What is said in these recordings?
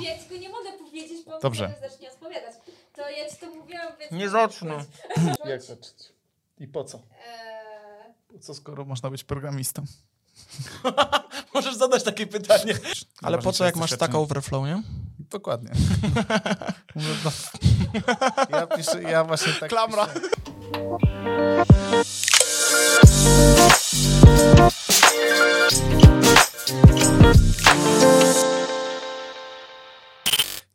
Ja ci go nie mogę powiedzieć, bo Dobrze. Dobrze. zacznie odpowiadać. To ja ci to mówiłam, więc... Nie zacznę. Jak zacząć? I po co? Eee, Po co, skoro można być programistą? Możesz zadać takie pytanie. Ale po co, jak masz doświadczenie. Stack Overflow, nie? Dokładnie. Mówię, no. ja, piszę, ja właśnie tak Klamra. Piszę.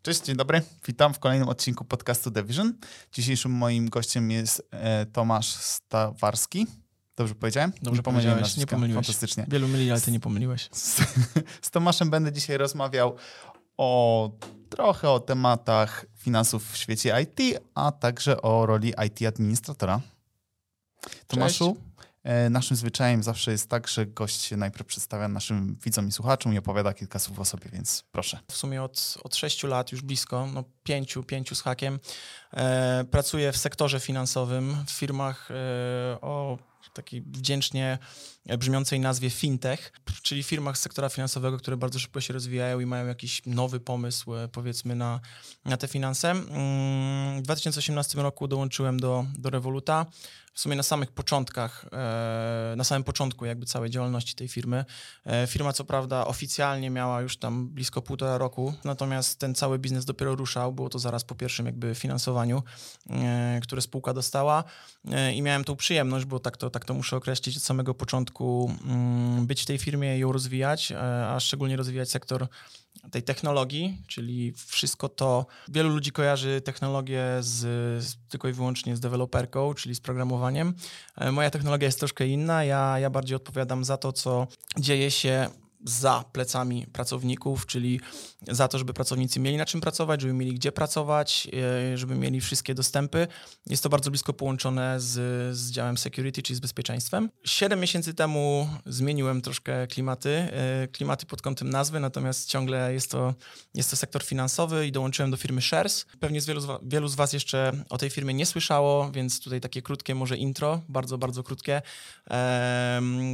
Cześć, dzień dobry. Witam w kolejnym odcinku podcastu Division. Dzisiejszym moim gościem jest e, Tomasz Stawarski. Dobrze powiedziałem? Dobrze pomyliłem powiedziałeś, nie pomyliłeś. Fantastycznie. Wielu myli, ale ty nie pomyliłeś. Z, z Tomaszem będę dzisiaj rozmawiał o trochę o tematach finansów w świecie IT, a także o roli IT administratora. Tomaszu, e, naszym zwyczajem zawsze jest tak, że gość się najpierw przedstawia naszym widzom i słuchaczom i opowiada kilka słów o sobie, więc proszę. W sumie od, od 6 lat, już blisko, no pięciu, pięciu z hakiem, e, pracuję w sektorze finansowym, w firmach e, o takiej wdzięcznie brzmiącej nazwie fintech, czyli firmach z sektora finansowego, które bardzo szybko się rozwijają i mają jakiś nowy pomysł, e, powiedzmy, na, na te finanse. Mm, W 2018 roku dołączyłem do, do Revoluta, w sumie na samych początkach, e, na samym początku jakby całej działalności tej firmy. E, Firma co prawda oficjalnie miała już tam blisko półtora roku, natomiast ten cały biznes dopiero ruszał, było to zaraz po pierwszym jakby finansowaniu, e, które spółka dostała E, i miałem tą przyjemność, bo tak to, tak to muszę określić od samego początku, mm, być w tej firmie i ją rozwijać, e, a szczególnie rozwijać sektor tej technologii, czyli wszystko to. Wielu ludzi kojarzy technologię z, z, tylko i wyłącznie z deweloperką, czyli z programowaniem. E, Moja technologia jest troszkę inna. Ja, ja bardziej odpowiadam za to, co dzieje się za plecami pracowników, czyli za to, żeby pracownicy mieli na czym pracować, żeby mieli gdzie pracować, e, żeby mieli wszystkie dostępy. Jest to bardzo blisko połączone z, z działem security, czyli z bezpieczeństwem. Siedem miesięcy temu zmieniłem troszkę klimaty, e, klimaty pod kątem nazwy, natomiast ciągle jest to, jest to sektor finansowy i dołączyłem do firmy Shares. Pewnie z wielu, wielu z Was jeszcze o tej firmie nie słyszało, więc tutaj takie krótkie może intro, bardzo, bardzo krótkie.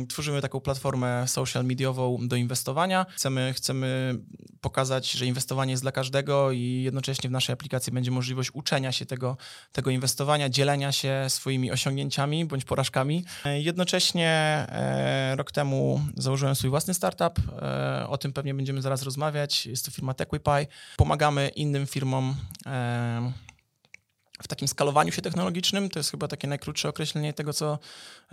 Tworzymy taką platformę social mediową do inwestowania. Chcemy, chcemy pokazać, że inwestowanie jest dla każdego i jednocześnie w naszej aplikacji będzie możliwość uczenia się tego, tego inwestowania, dzielenia się swoimi osiągnięciami bądź porażkami. Jednocześnie e, rok temu założyłem swój własny startup. E, o tym pewnie będziemy zaraz rozmawiać. Jest to firma TechWipy. Pomagamy innym firmom e, w takim skalowaniu się technologicznym. To jest chyba takie najkrótsze określenie tego, co,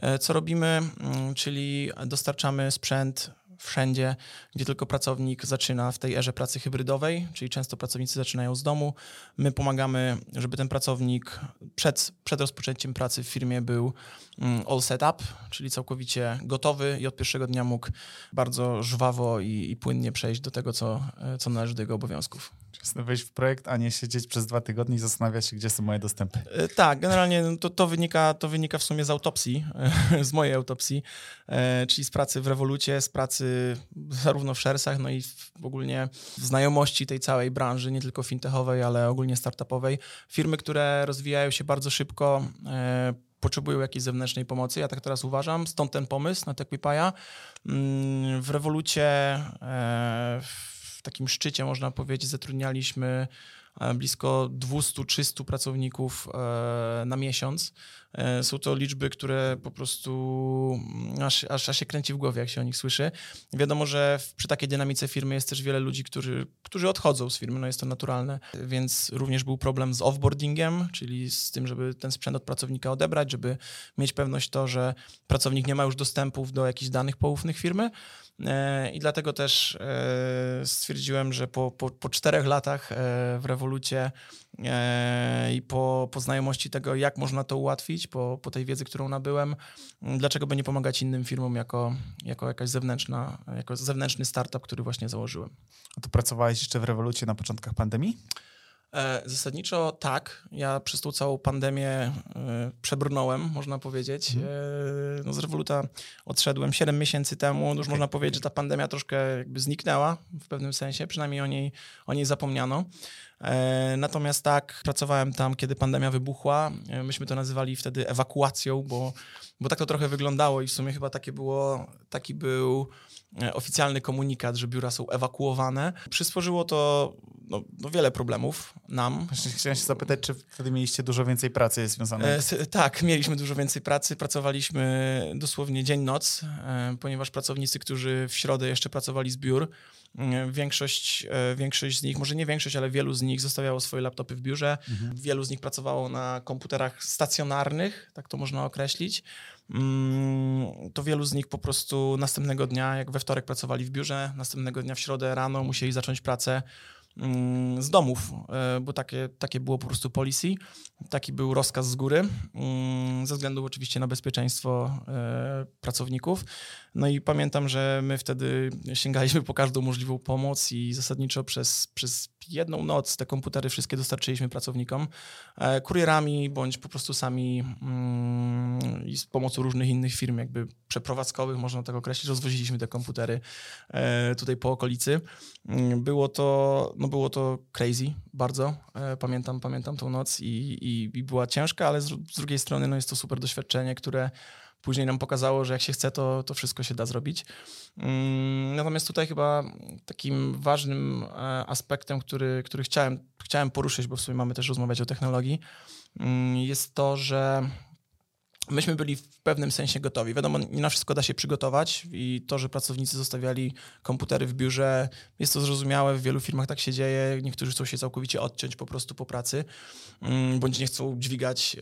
e, co robimy, mm, czyli dostarczamy sprzęt wszędzie, gdzie tylko pracownik zaczyna w tej erze pracy hybrydowej, czyli często pracownicy zaczynają z domu. My pomagamy, żeby ten pracownik przed, przed rozpoczęciem pracy w firmie był mm, all set up, czyli całkowicie gotowy i od pierwszego dnia mógł bardzo żwawo i, i płynnie przejść do tego, co, e, co należy do jego obowiązków. Wejść w projekt, a nie siedzieć przez dwa tygodnie i zastanawiać się, gdzie są moje dostępy. E, Tak, generalnie no to, to, wynika, to wynika w sumie z autopsji, z mojej autopsji, e, czyli z pracy w Revolucie, z pracy zarówno w Sharesach, no i w, ogólnie w znajomości tej całej branży, nie tylko fintechowej, ale ogólnie startupowej. Firmy, które rozwijają się bardzo szybko, e, potrzebują jakiejś zewnętrznej pomocy, ja tak teraz uważam, stąd ten pomysł na TechWipaja. Mm, W Revolucie e, w takim szczycie, można powiedzieć, zatrudnialiśmy e, blisko 200-300 pracowników e, na miesiąc. E, Są to liczby, które po prostu mm, aż, aż, aż się kręci w głowie, jak się o nich słyszy. Wiadomo, że przy takiej dynamice firmy jest też wiele ludzi, którzy, którzy odchodzą z firmy, no jest to naturalne, więc również był problem z offboardingiem, czyli z tym, żeby ten sprzęt od pracownika odebrać, żeby mieć pewność to, że pracownik nie ma już dostępów do jakichś danych poufnych firmy. E, I dlatego też e, stwierdziłem, że po, po, po czterech latach e, w rewolucie i po, po znajomości tego, jak można to ułatwić, po, po tej wiedzy, którą nabyłem, dlaczego by nie pomagać innym firmom jako, jako jakaś zewnętrzna, jako zewnętrzny startup, który właśnie założyłem. A to pracowałeś jeszcze w rewolucie na początkach pandemii? E, Zasadniczo tak. Ja przez tą całą pandemię e, przebrnąłem, można powiedzieć. E, No z Revoluta odszedłem 7 miesięcy temu. Już można powiedzieć, że ta pandemia troszkę jakby zniknęła w pewnym sensie, przynajmniej o niej, o niej zapomniano. Natomiast tak, pracowałem tam, kiedy pandemia wybuchła. Myśmy to nazywali wtedy ewakuacją, bo, bo tak to trochę wyglądało i w sumie chyba takie było, taki był oficjalny komunikat, że biura są ewakuowane. Przysporzyło to no, no wiele problemów nam. Chciałem się zapytać, czy wtedy mieliście dużo więcej pracy związanej E, tak, mieliśmy dużo więcej pracy. Pracowaliśmy dosłownie dzień-noc, e, ponieważ pracownicy, którzy w środę jeszcze pracowali z biur, e, większość, e, większość z nich, może nie większość, ale wielu z nich zostawiało swoje laptopy w biurze. Wielu z nich pracowało na komputerach stacjonarnych, tak to można określić. Mm, To wielu z nich po prostu następnego dnia, jak we wtorek pracowali w biurze, następnego dnia w środę rano musieli zacząć pracę mm, z domów, e, bo takie, takie było po prostu policy. Taki był rozkaz z góry, mm, ze względu oczywiście na bezpieczeństwo e, pracowników. No i pamiętam, że my wtedy sięgaliśmy po każdą możliwą pomoc i zasadniczo przez, przez jedną noc te komputery wszystkie dostarczyliśmy pracownikom e, kurierami bądź po prostu sami mm, i z pomocą różnych innych firm jakby przeprowadzkowych, można tak określić, rozwoziliśmy te komputery e, tutaj po okolicy. Mm, Było to, no było to crazy bardzo. E, Pamiętam, pamiętam tą noc i, i, i była ciężka, ale z, z drugiej strony no jest to super doświadczenie, które później nam pokazało, że jak się chce, to, to wszystko się da zrobić. Mm, Natomiast tutaj chyba takim ważnym e, aspektem, który, który chciałem, chciałem poruszyć, bo w sumie mamy też rozmawiać o technologii, mm, jest to, że myśmy byli w pewnym sensie gotowi. Wiadomo, nie na wszystko da się przygotować i to, że pracownicy zostawiali komputery w biurze, jest to zrozumiałe, w wielu firmach tak się dzieje. Niektórzy chcą się całkowicie odciąć po prostu po pracy, mm, bądź nie chcą dźwigać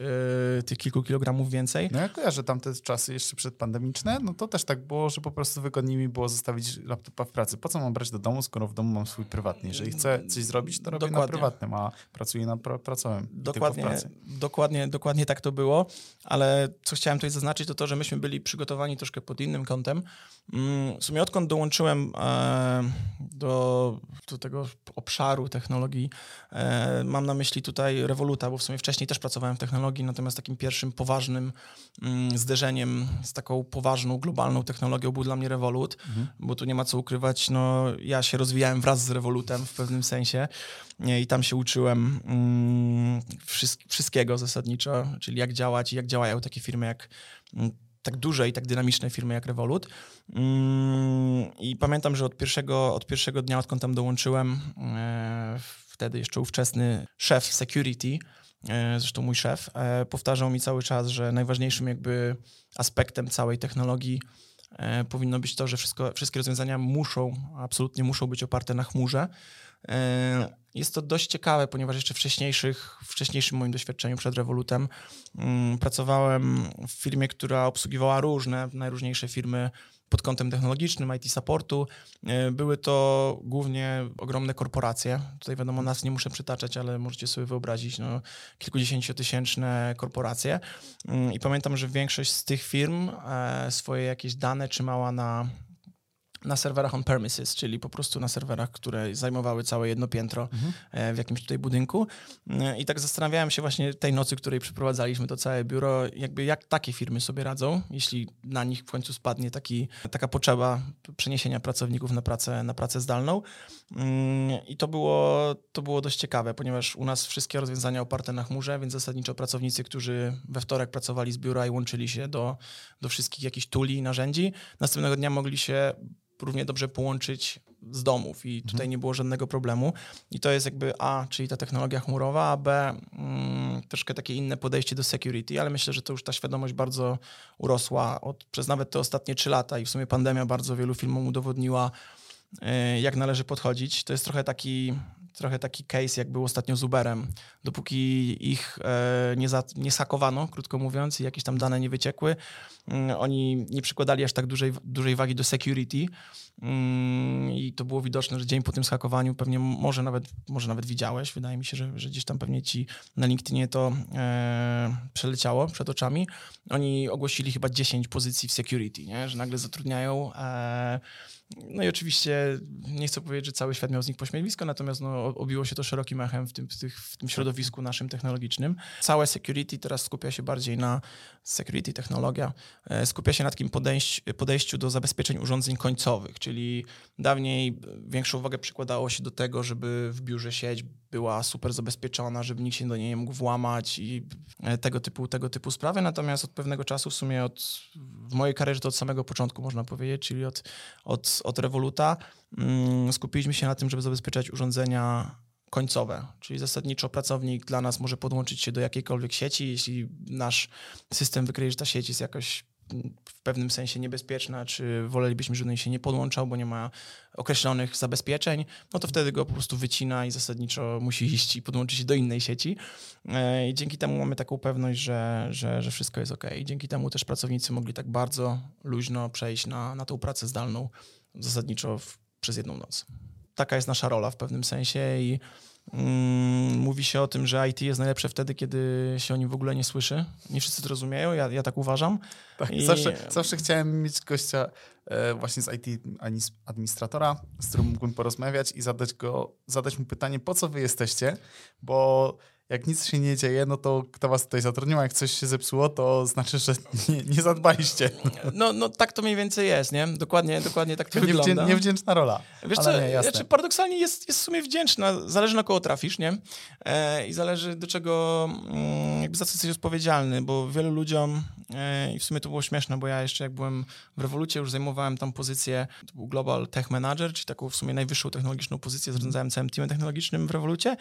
e, tych kilku kilogramów więcej. No ja kojarzę tamte czasy jeszcze przedpandemiczne, no to też tak było, że po prostu wygodniej mi było zostawić laptopa w pracy. Po co mam brać do domu, skoro w domu mam swój prywatny? Jeżeli chcę coś zrobić, to robię na Dokładnie. prywatnym, a pracuję na pra- pracowym. Dokładnie, dokładnie, dokładnie tak to było, ale co chciałem tutaj zaznaczyć, to to, że myśmy byli przygotowani troszkę pod innym kątem. Mm, W sumie odkąd dołączyłem e, do, do tego obszaru technologii, e, mam na myśli tutaj Revoluta, bo w sumie wcześniej też pracowałem w technologii, natomiast takim pierwszym poważnym mm, zderzeniem z taką poważną, globalną technologią był dla mnie Revolut, bo tu nie ma co ukrywać, no ja się rozwijałem wraz z Revolutem w pewnym sensie i tam się uczyłem mm, wszystk- wszystkiego zasadniczo, czyli jak działać i jak działają takie firmy jak mm, tak duże i tak dynamiczne firmy jak Revolut. Mm, I pamiętam, że od pierwszego, od pierwszego dnia, odkąd tam dołączyłem, e, wtedy jeszcze ówczesny szef security, e, zresztą mój szef, e, powtarzał mi cały czas, że najważniejszym jakby aspektem całej technologii powinno być to, że wszystko, wszystkie rozwiązania muszą, absolutnie muszą być oparte na chmurze. E, Jest to dość ciekawe, ponieważ jeszcze wcześniejszych, wcześniejszym moim doświadczeniu przed Revolutem mm, pracowałem w firmie, która obsługiwała różne, najróżniejsze firmy pod kątem technologicznym, IT supportu. E, Były to głównie ogromne korporacje. Tutaj wiadomo, nas nie muszę przytaczać, ale możecie sobie wyobrazić no, kilkudziesięciotysięczne korporacje. Mm, I pamiętam, że większość z tych firm e, swoje jakieś dane trzymała na na serwerach on premises, czyli po prostu na serwerach, które zajmowały całe jedno piętro e, w jakimś tutaj budynku. E, I tak zastanawiałem się właśnie tej nocy, której przeprowadzaliśmy to całe biuro, jakby jak takie firmy sobie radzą, jeśli na nich w końcu spadnie taki, taka potrzeba przeniesienia pracowników na pracę, na pracę zdalną. Mm, I to było, to było dość ciekawe, ponieważ u nas wszystkie rozwiązania oparte na chmurze, więc zasadniczo pracownicy, którzy we wtorek pracowali z biura i łączyli się do, do wszystkich jakichś tuli i narzędzi, następnego dnia mogli się równie dobrze połączyć z domów i tutaj nie było żadnego problemu. I to jest jakby A, czyli ta technologia chmurowa, a B, mm, troszkę takie inne podejście do security, ale myślę, że to już ta świadomość bardzo urosła od, przez nawet te ostatnie trzy lata i w sumie pandemia bardzo wielu filmom udowodniła, y, jak należy podchodzić. To jest trochę taki, trochę taki case, jak był ostatnio z Uberem. Dopóki ich e, nie, za, nie sakowano, krótko mówiąc, i jakieś tam dane nie wyciekły, mm, oni nie przykładali aż tak dużej, dużej wagi do security. Mm, I to było widoczne, że dzień po tym schakowaniu pewnie może nawet, może nawet widziałeś. Wydaje mi się, że, że gdzieś tam pewnie ci na LinkedInie to e, przeleciało przed oczami. Oni ogłosili chyba 10 pozycji w security, nie? że nagle zatrudniają. E, no i oczywiście nie chcę powiedzieć, że cały świat miał z nich pośmiewisko, natomiast no, obiło się to szerokim echem w tym, w, tych, w tym środowisku naszym technologicznym. Całe security teraz skupia się bardziej na security, technologia, e, skupia się na takim podejść, podejściu do zabezpieczeń urządzeń końcowych, czyli dawniej większą uwagę przykładało się do tego, żeby w biurze sieć była super zabezpieczona, żeby nikt się do niej nie mógł włamać i e, tego typu, tego typu sprawy. Natomiast od pewnego czasu, w sumie od, w mojej karierze to od samego początku można powiedzieć, czyli od, od, od Revoluta, mm, skupiliśmy się na tym, żeby zabezpieczać urządzenia końcowe, czyli zasadniczo pracownik dla nas może podłączyć się do jakiejkolwiek sieci, jeśli nasz system wykryje, że ta sieć jest jakoś w pewnym sensie niebezpieczna, czy wolelibyśmy, żeby niej się nie podłączał, bo nie ma określonych zabezpieczeń, no to wtedy go po prostu wycina i zasadniczo musi iść i podłączyć się do innej sieci. E, I dzięki temu mamy taką pewność, że, że, że wszystko jest ok. I dzięki temu też pracownicy mogli tak bardzo luźno przejść na, na tą pracę zdalną, zasadniczo w, przez jedną noc. Taka jest nasza rola w pewnym sensie i mówi się o tym, że IT jest najlepsze wtedy, kiedy się o nim w ogóle nie słyszy. Nie wszyscy to rozumieją, ja, ja tak uważam. Tak, I- zawsze, zawsze chciałem mieć gościa e, właśnie z IT administratora, z którym mógłbym porozmawiać i zadać, go, zadać mu pytanie, po co wy jesteście, bo jak nic się nie dzieje, no to kto was tutaj zatrudnił, a jak coś się zepsuło, to znaczy, że nie, nie zadbaliście. No, no tak to mniej więcej jest, nie? Dokładnie, dokładnie tak to Niewdzię, wygląda. niewdzięczna rola. Wiesz Ale co, nie, jasne. znaczy paradoksalnie jest, jest w sumie wdzięczna. Zależy na kogo trafisz, nie? E, I zależy do czego, mm, jakby za co jesteś odpowiedzialny, bo wielu ludziom, i w sumie to było śmieszne, bo ja jeszcze jak byłem w Revolucie, już zajmowałem tam pozycję, to był Global Tech Manager, czyli taką w sumie najwyższą technologiczną pozycję, zarządzałem całym teamem technologicznym w Revolucie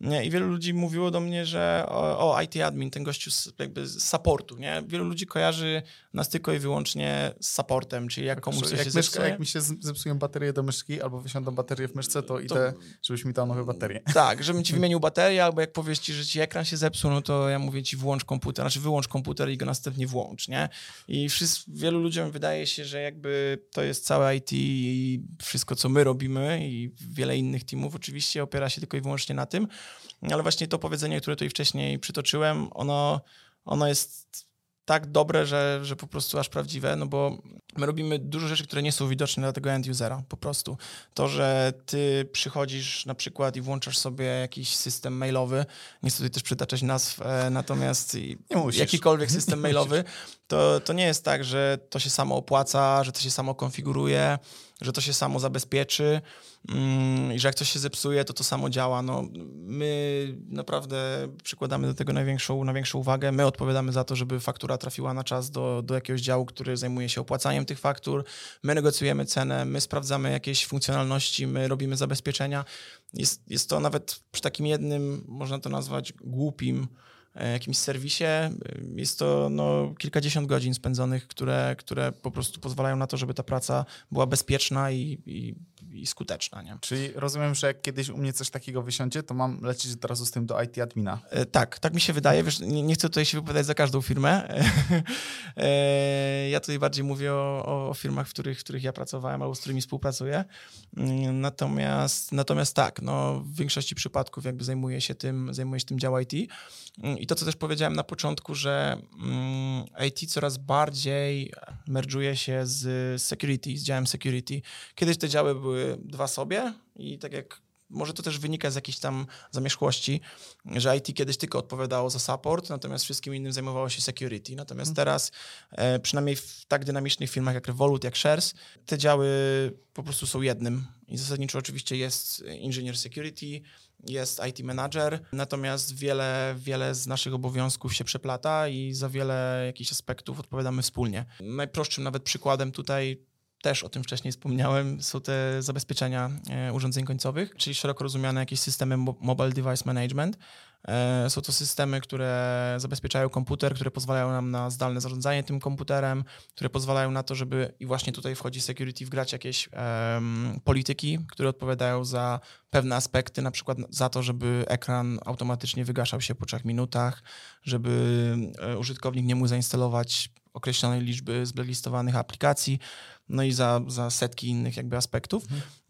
nie? i wielu ludzi mówiło do mnie, że o, o IT admin, ten gościu z, jakby z supportu, nie? Wielu ludzi kojarzy nas tylko i wyłącznie z supportem, czyli jak komuś coś jak, się myszka, zepsuje. jak mi się zepsują baterie do myszki albo wysiądą baterie w myszce, to idę, żebyś mi dał nowe baterie. Tak, żebym ci wymienił baterię, albo jak powiesz ci, że ci ekran się zepsuł, no to ja mówię ci włącz komputer, znaczy wyłącz komputer i go następnie włącz, nie? I wszyscy, wielu ludziom wydaje się, że jakby to jest całe IT i wszystko, co my robimy i wiele innych teamów oczywiście opiera się tylko i wyłącznie na tym, ale właśnie to powiedzenie, które tutaj wcześniej przytoczyłem, ono, ono jest tak dobre, że, że po prostu aż prawdziwe, no bo my robimy dużo rzeczy, które nie są widoczne dla tego end usera, po prostu. To, że ty przychodzisz na przykład i włączasz sobie jakiś system mailowy, nie chcę tutaj też przytaczać nazw, e, natomiast jakikolwiek system mailowy, to, to nie jest tak, że to się samo opłaca, że to się samo konfiguruje, że to się samo zabezpieczy mm, i że jak coś się zepsuje, to to samo działa. No, my naprawdę przykładamy do tego największą, największą uwagę. My odpowiadamy za to, żeby faktura trafiła na czas do, do jakiegoś działu, który zajmuje się opłacaniem tych faktur. My negocjujemy cenę, my sprawdzamy jakieś funkcjonalności, my robimy zabezpieczenia. Jest, jest to nawet przy takim jednym, można to nazwać głupim, jakimś serwisie. e, Jest to no, kilkadziesiąt godzin spędzonych, które, które po prostu pozwalają na to, żeby ta praca była bezpieczna i, i, i skuteczna. Nie? Czyli rozumiem, że jak kiedyś u mnie coś takiego wysiądzie, to mam lecieć od razu z tym do IT admina. E, Tak, tak mi się wydaje. Wiesz, nie, nie chcę tutaj się wypowiadać za każdą firmę. E, ja tutaj bardziej mówię o, o firmach, w których, w których ja pracowałem albo z którymi współpracuję. Mm, Natomiast, natomiast tak, no, w większości przypadków jakby zajmuję się tym, zajmuję się tym dział IT. Mm, I to, co też powiedziałem na początku, że mm, IT coraz bardziej merdżuje się z security, z działem security. Kiedyś te działy były dwa sobie i tak jak może to też wynika z jakiejś tam zamierzchłości, że IT kiedyś tylko odpowiadało za support, natomiast wszystkim innym zajmowało się security. Natomiast teraz, e, przynajmniej w tak dynamicznych firmach jak Revolut, jak Shares, te działy po prostu są jednym. I zasadniczo oczywiście jest engineer security, jest IT manager, natomiast wiele, wiele z naszych obowiązków się przeplata i za wiele jakichś aspektów odpowiadamy wspólnie. Najprostszym nawet przykładem tutaj też o tym wcześniej wspomniałem, są te zabezpieczenia e, urządzeń końcowych, czyli szeroko rozumiane jakieś systemy mo- Mobile Device Management. E, Są to systemy, które zabezpieczają komputer, które pozwalają nam na zdalne zarządzanie tym komputerem, które pozwalają na to, żeby, i właśnie tutaj wchodzi security, wgrać jakieś em, polityki, które odpowiadają za pewne aspekty, na przykład za to, żeby ekran automatycznie wygaszał się po trzech minutach, żeby e, użytkownik nie mógł zainstalować określonej liczby zblacklistowanych aplikacji, no i za, za setki innych jakby aspektów.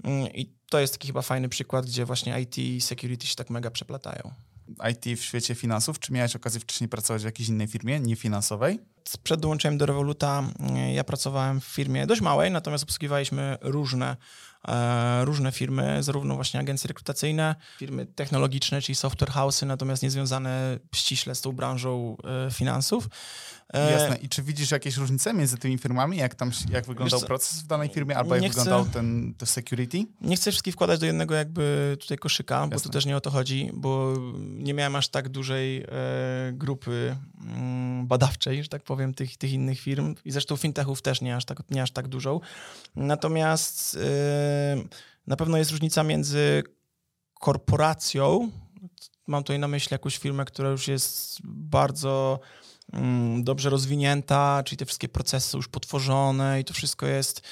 Mm, I to jest taki chyba fajny przykład, gdzie właśnie IT i security się tak mega przeplatają. IT w świecie finansów. Czy miałeś okazję wcześniej pracować w jakiejś innej firmie, niefinansowej? przed, przed dołączeniem do Revoluta e, ja pracowałem w firmie dość małej, natomiast obsługiwaliśmy różne, różne firmy, zarówno właśnie agencje rekrutacyjne, firmy technologiczne, czyli software house'y, natomiast niezwiązane ściśle z tą branżą e, finansów. E, Jasne. I czy widzisz jakieś różnice między tymi firmami? Jak tam jak wyglądał proces w danej firmie, albo jak chcę- wyglądał ten to security? Nie chcę wszystkich wkładać do jednego jakby tutaj koszyka, bo Jasne. tu też nie o to chodzi, bo nie miałem aż tak dużej e, grupy mm, badawczej, że tak powiem, tych, tych innych firm i zresztą fintechów też nie aż tak, nie aż tak dużą. Natomiast e, na pewno jest różnica między korporacją, mam tutaj na myśli jakąś firmę, która już jest bardzo mm, dobrze rozwinięta, czyli te wszystkie procesy już potworzone i to wszystko jest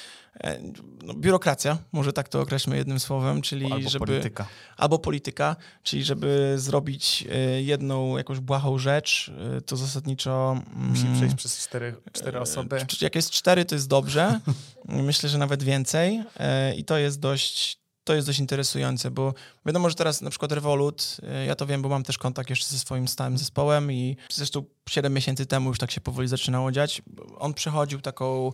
no, biurokracja, może tak to określmy jednym słowem, czyli Albo żeby polityka. albo polityka, czyli żeby zrobić e, jedną jakąś błahą rzecz, e, to zasadniczo Musi mm, przejść przez cztery, cztery osoby. e, Jak jest cztery, to jest dobrze. Myślę, że nawet więcej. E, I to jest dość. To jest dość interesujące, bo wiadomo, że teraz na przykład Revolut, e, ja to wiem, bo mam też kontakt jeszcze ze swoim stałym zespołem i zresztą 7 miesięcy temu już tak się powoli zaczynało dziać. On przechodził taką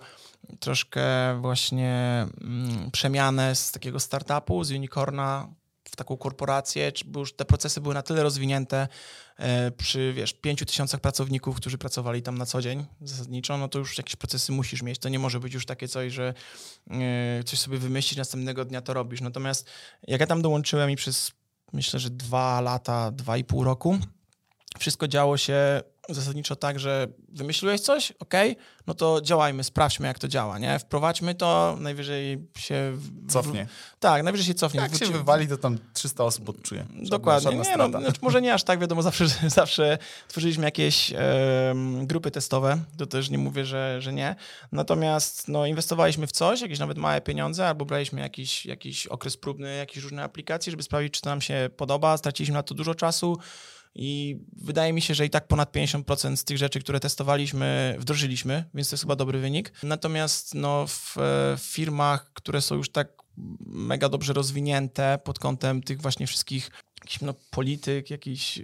troszkę właśnie mm, przemianę z takiego startupu, z unicorna w taką korporację, czy- już te procesy były na tyle rozwinięte e, przy, wiesz, pięciu tysiącach pracowników, którzy pracowali tam na co dzień zasadniczo, no to już jakieś procesy musisz mieć. To nie może być już takie coś, że e, coś sobie wymyślisz, następnego dnia to robisz. Natomiast jak ja tam dołączyłem i przez myślę, że dwa lata, dwa i pół roku, wszystko działo się zasadniczo tak, że wymyśliłeś coś, ok, no to działajmy, sprawdźmy jak to działa, nie? Wprowadźmy to, najwyżej się... w- Cofnie. Tak, najwyżej się cofnie. Jak się Wróci- wywali, to tam 300 osób odczuje. Żadna- Dokładnie. żadna Nie, no, znaczy może nie aż tak, wiadomo, zawsze, zawsze tworzyliśmy jakieś em, grupy testowe, to też nie mówię, że, że nie. Natomiast no, inwestowaliśmy w coś, jakieś nawet małe pieniądze, albo braliśmy jakiś, jakiś okres próbny, jakieś różne aplikacje, żeby sprawdzić, czy to nam się podoba. Straciliśmy na to dużo czasu. I wydaje mi się, że i tak ponad 50% z tych rzeczy, które testowaliśmy, wdrożyliśmy, więc to jest chyba dobry wynik. Natomiast no, w, e, w firmach, które są już tak mega dobrze rozwinięte pod kątem tych właśnie wszystkich jakichś no, polityk, jakichś e,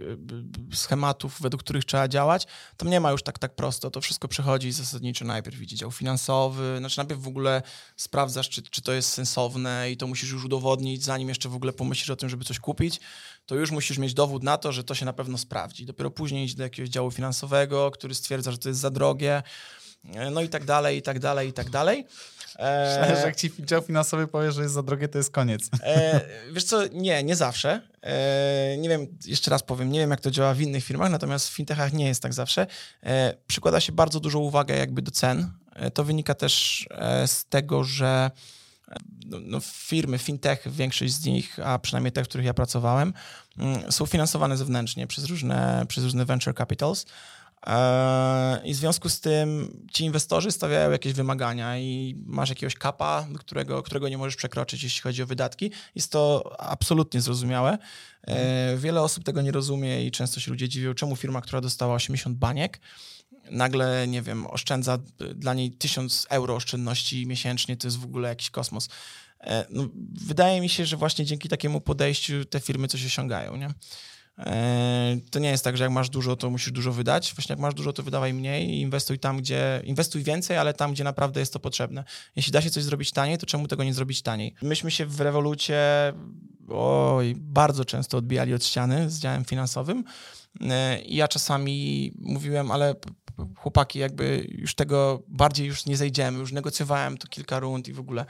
schematów, według których trzeba działać, tam nie ma już tak tak prosto. To wszystko przechodzi zasadniczo najpierw widzi dział finansowy, znaczy najpierw w ogóle sprawdzasz, czy, czy to jest sensowne i to musisz już udowodnić, zanim jeszcze w ogóle pomyślisz o tym, żeby coś kupić, to już musisz mieć dowód na to, że to się na pewno sprawdzi. Dopiero później iść do jakiegoś działu finansowego, który stwierdza, że to jest za drogie, e, no i tak dalej, i tak dalej, i tak dalej. E, Myślałem, że jak ci dział finansowy powie, że jest za drogie, to jest koniec. E, wiesz co, nie, nie zawsze. E, nie wiem, jeszcze raz powiem, nie wiem jak to działa w innych firmach, natomiast w fintechach nie jest tak zawsze. E, przykłada się bardzo dużą uwagę jakby do cen. To wynika też z tego, że e, no, no, firmy, fintech, większość z nich, a przynajmniej te, w których ja pracowałem, mm, są finansowane zewnętrznie przez różne, przez różne venture capitals. E, I w związku z tym ci inwestorzy stawiają jakieś wymagania i masz jakiegoś kapa, którego, którego nie możesz przekroczyć, jeśli chodzi o wydatki. Jest to absolutnie zrozumiałe. E, Wiele osób tego nie rozumie i często się ludzie dziwią, czemu firma, która dostała 80 baniek, nagle, nie wiem, oszczędza dla niej 1000 euro oszczędności miesięcznie, to jest w ogóle jakiś kosmos. E, No, wydaje mi się, że właśnie dzięki takiemu podejściu te firmy coś osiągają, nie? E, To nie jest tak, że jak masz dużo, to musisz dużo wydać. Właśnie jak masz dużo, to wydawaj mniej i inwestuj tam, gdzie inwestuj więcej, ale tam, gdzie naprawdę jest to potrzebne. Jeśli da się coś zrobić taniej, to czemu tego nie zrobić taniej? Myśmy się w rewolucie oj, bardzo często odbijali od ściany z działem finansowym. E, I ja czasami mówiłem, ale chłopaki, jakby już tego bardziej już nie zejdziemy, już negocjowałem to kilka rund i w ogóle.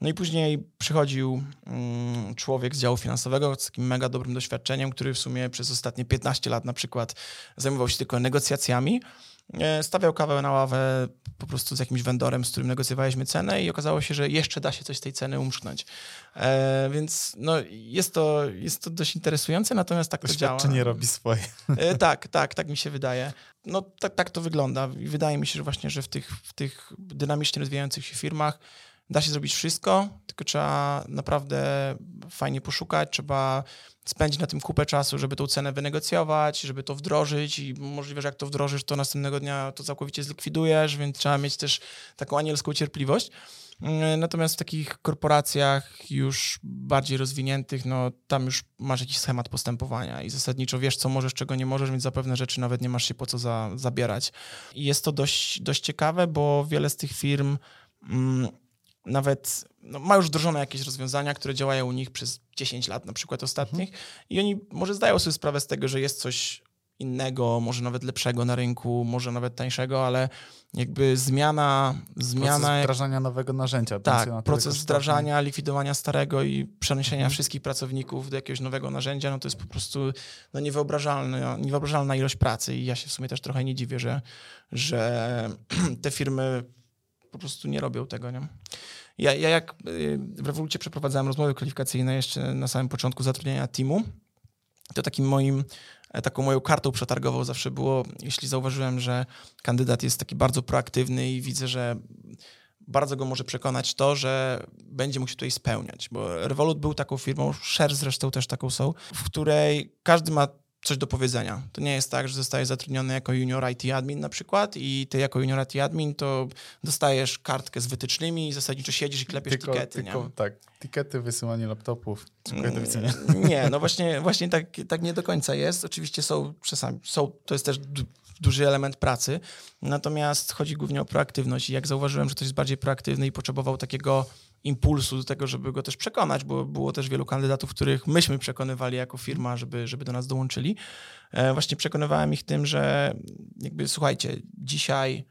No i później przychodził mm, człowiek z działu finansowego z takim mega dobrym doświadczeniem, który w sumie przez ostatnie 15 lat na przykład zajmował się tylko negocjacjami. E, Stawiał kawę na ławę po prostu z jakimś vendorem, z którym negocjowaliśmy cenę i okazało się, że jeszcze da się coś z tej ceny umszknąć. E, więc no, jest, to, jest to dość interesujące, natomiast tak to działa. Doświadczenie robi swoje. E, tak, tak, tak mi się wydaje. No tak, tak to wygląda i wydaje mi się, że właśnie, że w tych, w tych dynamicznie rozwijających się firmach da się zrobić wszystko, tylko trzeba naprawdę fajnie poszukać, trzeba spędzić na tym kupę czasu, żeby tą cenę wynegocjować, żeby to wdrożyć i możliwe, że jak to wdrożysz, to następnego dnia to całkowicie zlikwidujesz, więc trzeba mieć też taką anielską cierpliwość. Mm, Natomiast w takich korporacjach już bardziej rozwiniętych, no tam już masz jakiś schemat postępowania i zasadniczo wiesz, co możesz, czego nie możesz, więc za pewne rzeczy nawet nie masz się po co za, zabierać. I jest to dość, dość ciekawe, bo wiele z tych firm mm, nawet no, ma już wdrożone jakieś rozwiązania, które działają u nich przez 10 lat na przykład ostatnich i oni może zdają sobie sprawę z tego, że jest coś innego, może nawet lepszego na rynku, może nawet tańszego, ale jakby zmiana, zmiana Proces wdrażania nowego narzędzia. na tak, tyle proces wdrażania, likwidowania starego i przeniesienia Mhm. wszystkich pracowników do jakiegoś nowego narzędzia, no to jest po prostu no, niewyobrażalna, niewyobrażalna ilość pracy i ja się w sumie też trochę nie dziwię, że, że te firmy po prostu nie robią tego, nie? Ja, ja jak y, w Revolucie przeprowadzałem rozmowy kwalifikacyjne jeszcze na samym początku zatrudnienia teamu, to takim moim, e, taką moją kartą przetargową zawsze było, jeśli zauważyłem, że kandydat jest taki bardzo proaktywny i widzę, że bardzo go może przekonać to, że będzie mógł się tutaj spełniać, bo Revolut był taką firmą, Share zresztą też taką są, w której każdy ma coś do powiedzenia. To nie jest tak, że zostajesz zatrudniony jako junior IT admin na przykład i ty jako junior IT admin to dostajesz kartkę z wytycznymi i zasadniczo siedzisz i klepiesz Tylko, tikety, tylko, nie? tak, tikety, wysyłanie laptopów, dziękuję, do widzenia. Nie, no właśnie, właśnie tak, tak nie do końca jest. Oczywiście są czasami, są, to jest też du- duży element pracy, natomiast chodzi głównie o proaktywność i jak zauważyłem, że ktoś jest bardziej proaktywny i potrzebował takiego impulsu do tego, żeby go też przekonać, bo było też wielu kandydatów, których myśmy przekonywali jako firma, żeby, żeby do nas dołączyli. E, właśnie przekonywałem ich tym, że jakby słuchajcie, dzisiaj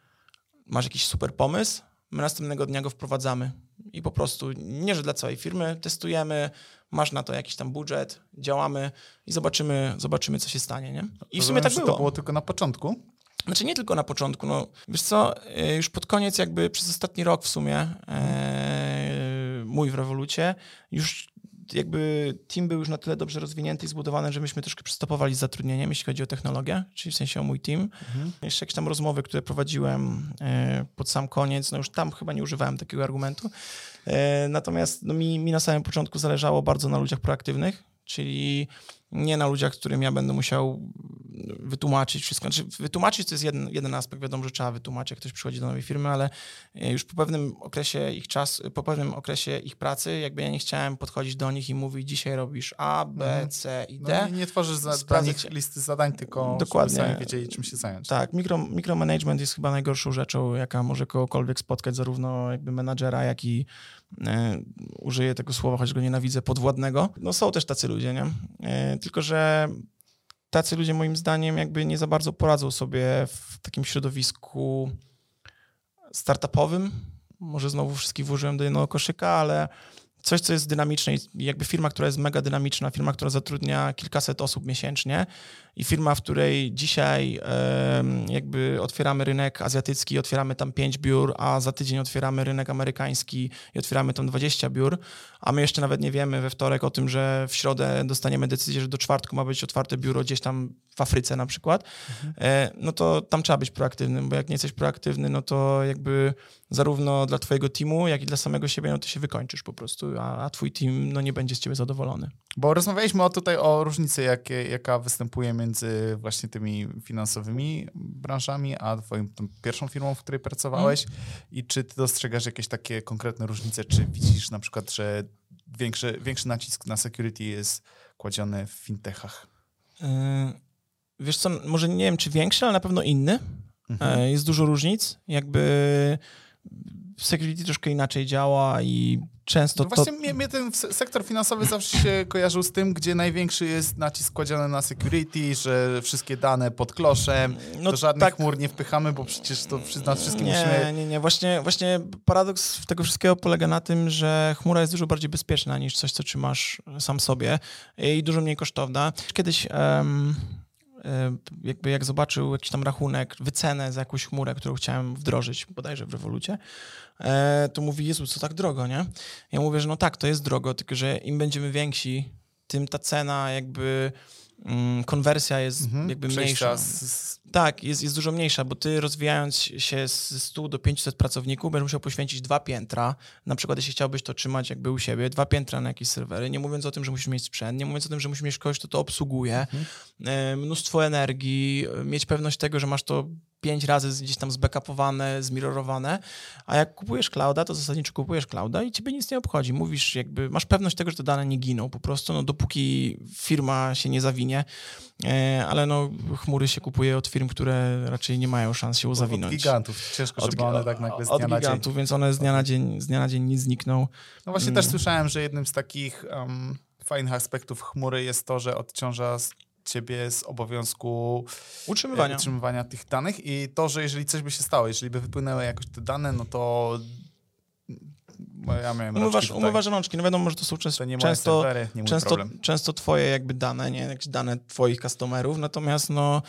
masz jakiś super pomysł, my następnego dnia go wprowadzamy i po prostu nie, że dla całej firmy, testujemy, masz na to jakiś tam budżet, działamy i zobaczymy, zobaczymy co się stanie, nie? I w sumie tak było. To było tylko na początku. Znaczy nie tylko na początku, no wiesz co, e, już pod koniec jakby przez ostatni rok w sumie e, mój w Revolucie już jakby team był już na tyle dobrze rozwinięty i zbudowany, że myśmy troszkę przystopowali z zatrudnieniem, jeśli chodzi o technologię, czyli w sensie o mój team. Jeszcze jakieś tam rozmowy, które prowadziłem e, pod sam koniec, no już tam chyba nie używałem takiego argumentu. E, natomiast no, mi, mi na samym początku zależało bardzo na ludziach proaktywnych, czyli nie na ludziach, którym ja będę musiał wytłumaczyć wszystko. Znaczy, wytłumaczyć to jest jeden, jeden aspekt, wiadomo, że trzeba wytłumaczyć, jak ktoś przychodzi do nowej firmy, ale e, już po pewnym okresie ich czas, po pewnym okresie ich pracy, jakby ja nie chciałem podchodzić do nich i mówić, dzisiaj robisz A, B, Mhm. C i No, D. nie, nie tworzysz za, dla nich listy zadań, tylko Dokładnie. żeby sami wiedzieli, czym się zająć. Tak, mikro, mikromanagement jest chyba najgorszą rzeczą, jaka może kogokolwiek spotkać, zarówno jakby menadżera, jak i użyję tego słowa, choć go nienawidzę, podwładnego. No są też tacy ludzie, nie? E, tylko, że tacy ludzie moim zdaniem jakby nie za bardzo poradzą sobie w takim środowisku startupowym. Może znowu wszystkich włożyłem do jednego koszyka, ale coś, co jest dynamiczne i jakby firma, która jest mega dynamiczna, firma, która zatrudnia kilkaset osób miesięcznie i firma, w której dzisiaj jakby otwieramy rynek azjatycki, otwieramy tam 5 biur, a za tydzień otwieramy rynek amerykański i otwieramy tam 20 biur, a my jeszcze nawet nie wiemy we wtorek o tym, że w środę dostaniemy decyzję, że do czwartku ma być otwarte biuro gdzieś tam w Afryce na przykład, e, no to tam trzeba być proaktywnym, bo jak nie jesteś proaktywny, no to jakby zarówno dla twojego teamu, jak i dla samego siebie, no ty się wykończysz po prostu, a, a twój team no nie będzie z ciebie zadowolony. Bo rozmawialiśmy o tutaj o różnicy, jakie, jaka występuje między właśnie tymi finansowymi branżami, a twoją tą pierwszą firmą, w której pracowałeś. I czy ty dostrzegasz jakieś takie konkretne różnice? Czy widzisz na przykład, że większy, większy nacisk na security jest kładziony w fintechach? Yy, Wiesz co, może nie wiem czy większy, ale na pewno inny. Mhm. E, Jest dużo różnic. Jakby security troszkę inaczej działa i często No to... właśnie mnie, ten se- sektor finansowy zawsze się kojarzył z tym, gdzie największy jest nacisk kładziony na security, że wszystkie dane pod kloszem, No do żadnych tak. chmur nie wpychamy, bo przecież to nas wszystkim nie, musimy... nie, nie. Właśnie, właśnie paradoks tego wszystkiego polega na tym, że chmura jest dużo bardziej bezpieczna niż coś, co trzymasz sam sobie i dużo mniej kosztowna. Kiedyś em, jakby jak zobaczył jakiś tam rachunek, wycenę za jakąś chmurę, którą chciałem wdrożyć, bodajże w rewolucie, to mówi, Jezu, co tak drogo, nie? Ja mówię, że no tak, to jest drogo, tylko że im będziemy więksi, tym ta cena jakby mm, konwersja jest Mhm. jakby mniejsza. z, Tak, jest, jest dużo mniejsza, bo ty rozwijając się z 100 do 500 pracowników, będziesz musiał poświęcić dwa piętra. Na przykład, jeśli chciałbyś to trzymać jakby u siebie, dwa piętra na jakieś serwery, nie mówiąc o tym, że musisz mieć sprzęt, nie mówiąc o tym, że musisz mieć kogoś, kto to obsługuje, e, mnóstwo energii, e, mieć pewność tego, że masz to pięć razy gdzieś tam zbackupowane, zmirrorowane, a jak kupujesz clouda, to zasadniczo kupujesz clouda i ciebie nic nie obchodzi. Mówisz jakby, masz pewność tego, że te dane nie giną po prostu, no dopóki firma się nie zawinie, e, ale no chmury się kupuje od firm, które raczej nie mają szans się od uzawinąć. gigantów. Ciężko, żeby one tak nagle z od dnia na dzień. gigantów, więc one z dnia na dzień, z dnia na dzień nie znikną. No właśnie Mm. też słyszałem, że jednym z takich em, fajnych aspektów chmury jest to, że odciąża ciebie z obowiązku Utrzymywania. e, utrzymywania. tych danych i to, że jeżeli coś by się stało, jeżeli by wypłynęły jakoś te dane, no to bo ja miałem Umywasz, umywasz rączki, no wiadomo, że to są często, to nie często, serwery, nie często, często twoje jakby dane, nie? Jakieś dane twoich customerów, natomiast no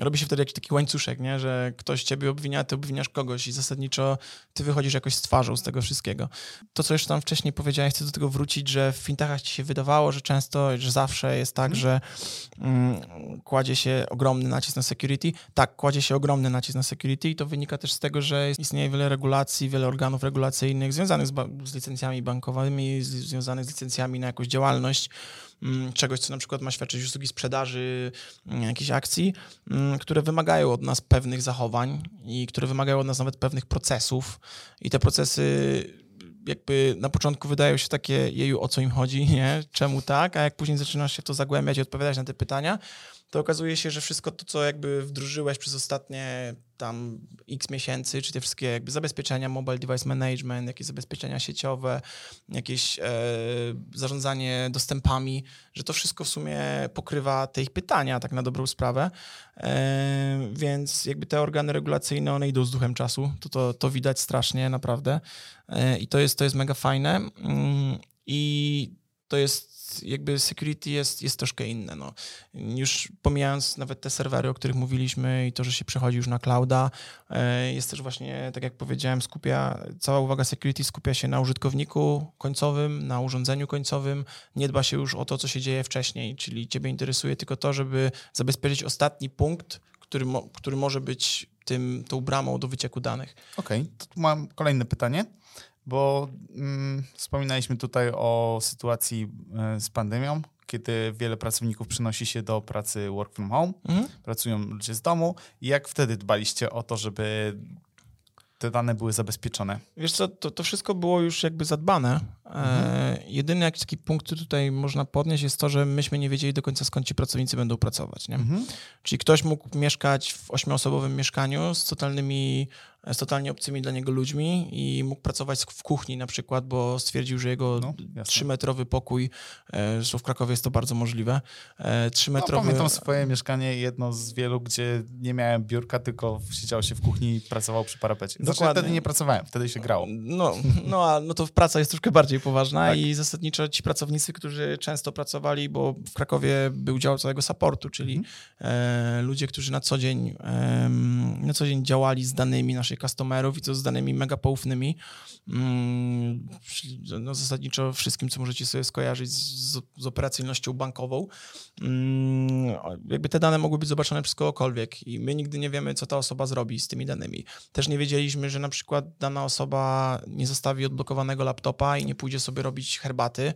robi się wtedy jakiś taki łańcuszek, nie? że ktoś ciebie obwinia, ty obwiniasz kogoś i zasadniczo ty wychodzisz jakoś z twarzą z tego wszystkiego. To, co już tam wcześniej powiedziałeś, chcę do tego wrócić, że w fintechach ci się wydawało, że często, że zawsze jest tak, Mhm. że mm, kładzie się ogromny nacisk na security. Tak, kładzie się ogromny nacisk na security i to wynika też z tego, że istnieje wiele regulacji, wiele organów regulacyjnych związanych z, z licencjami bankowymi, z, związanych z licencjami na jakąś działalność, mm, czegoś, co na przykład ma świadczyć usługi sprzedaży mm, jakichś akcji, mm, które wymagają od nas pewnych zachowań i które wymagają od nas nawet pewnych procesów i te procesy jakby na początku wydają się takie, jeju, o co im chodzi, nie? Czemu tak? A jak później zaczynasz się to zagłębiać i odpowiadać na te pytania, to okazuje się, że wszystko to, co jakby wdrożyłeś przez ostatnie tam x miesięcy, czy te wszystkie jakby zabezpieczenia, mobile device management, jakieś zabezpieczenia sieciowe, jakieś e, zarządzanie dostępami, że to wszystko w sumie pokrywa te ich pytania, tak na dobrą sprawę. E, więc jakby te organy regulacyjne, one idą z duchem czasu. To, to, to widać strasznie, naprawdę. E, I to jest, to jest mega fajne. Mm, I to jest jakby security jest, jest troszkę inne. No. Już pomijając nawet te serwery, o których mówiliśmy i to, że się przechodzi już na clouda, e, jest też właśnie, tak jak powiedziałem, skupia, cała uwaga security skupia się na użytkowniku końcowym, na urządzeniu końcowym. Nie dba się już o to, co się dzieje wcześniej, czyli ciebie interesuje tylko to, żeby zabezpieczyć ostatni punkt, który, mo, który może być tym, tą bramą do wycieku danych. Okej, tu mam kolejne pytanie, bo mm, wspominaliśmy tutaj o sytuacji e, z pandemią, kiedy wiele pracowników przenosi się do pracy work from home, Mhm. pracują ludzie z domu. I jak wtedy dbaliście o to, żeby te dane były zabezpieczone? Wiesz co, to, to wszystko było już jakby zadbane. E, jedyny jakiś taki punkt, który tutaj można podnieść jest to, że myśmy nie wiedzieli do końca skąd ci pracownicy będą pracować. Nie? Mhm. Czyli ktoś mógł mieszkać w ośmioosobowym mieszkaniu z totalnymi, z totalnie obcymi dla niego ludźmi i mógł pracować w kuchni na przykład, bo stwierdził, że jego No, trzymetrowy pokój, e, zresztą w Krakowie jest to bardzo możliwe, e, No, trzymetrowy... pamiętam swoje mieszkanie, jedno z wielu, gdzie nie miałem biurka, tylko siedziało się w kuchni i pracował przy parapecie. Znaczy, Dokładnie. wtedy nie pracowałem, wtedy się grało. No, no, a, no to praca jest troszkę bardziej poważna Tak. i zasadniczo ci pracownicy, którzy często pracowali, bo w Krakowie był dział całego supportu, czyli Mhm. e, ludzie, którzy na co dzień na co dzień działali z danymi naszych customerów i to z danymi mega poufnymi. Mm, no, zasadniczo wszystkim, co możecie sobie skojarzyć z, z operacyjnością bankową. Mm, jakby te dane mogły być zobaczone przez kogokolwiek i my nigdy nie wiemy, co ta osoba zrobi z tymi danymi. Też nie wiedzieliśmy, że na przykład dana osoba nie zostawi odblokowanego laptopa i nie pójdzie sobie robić herbaty.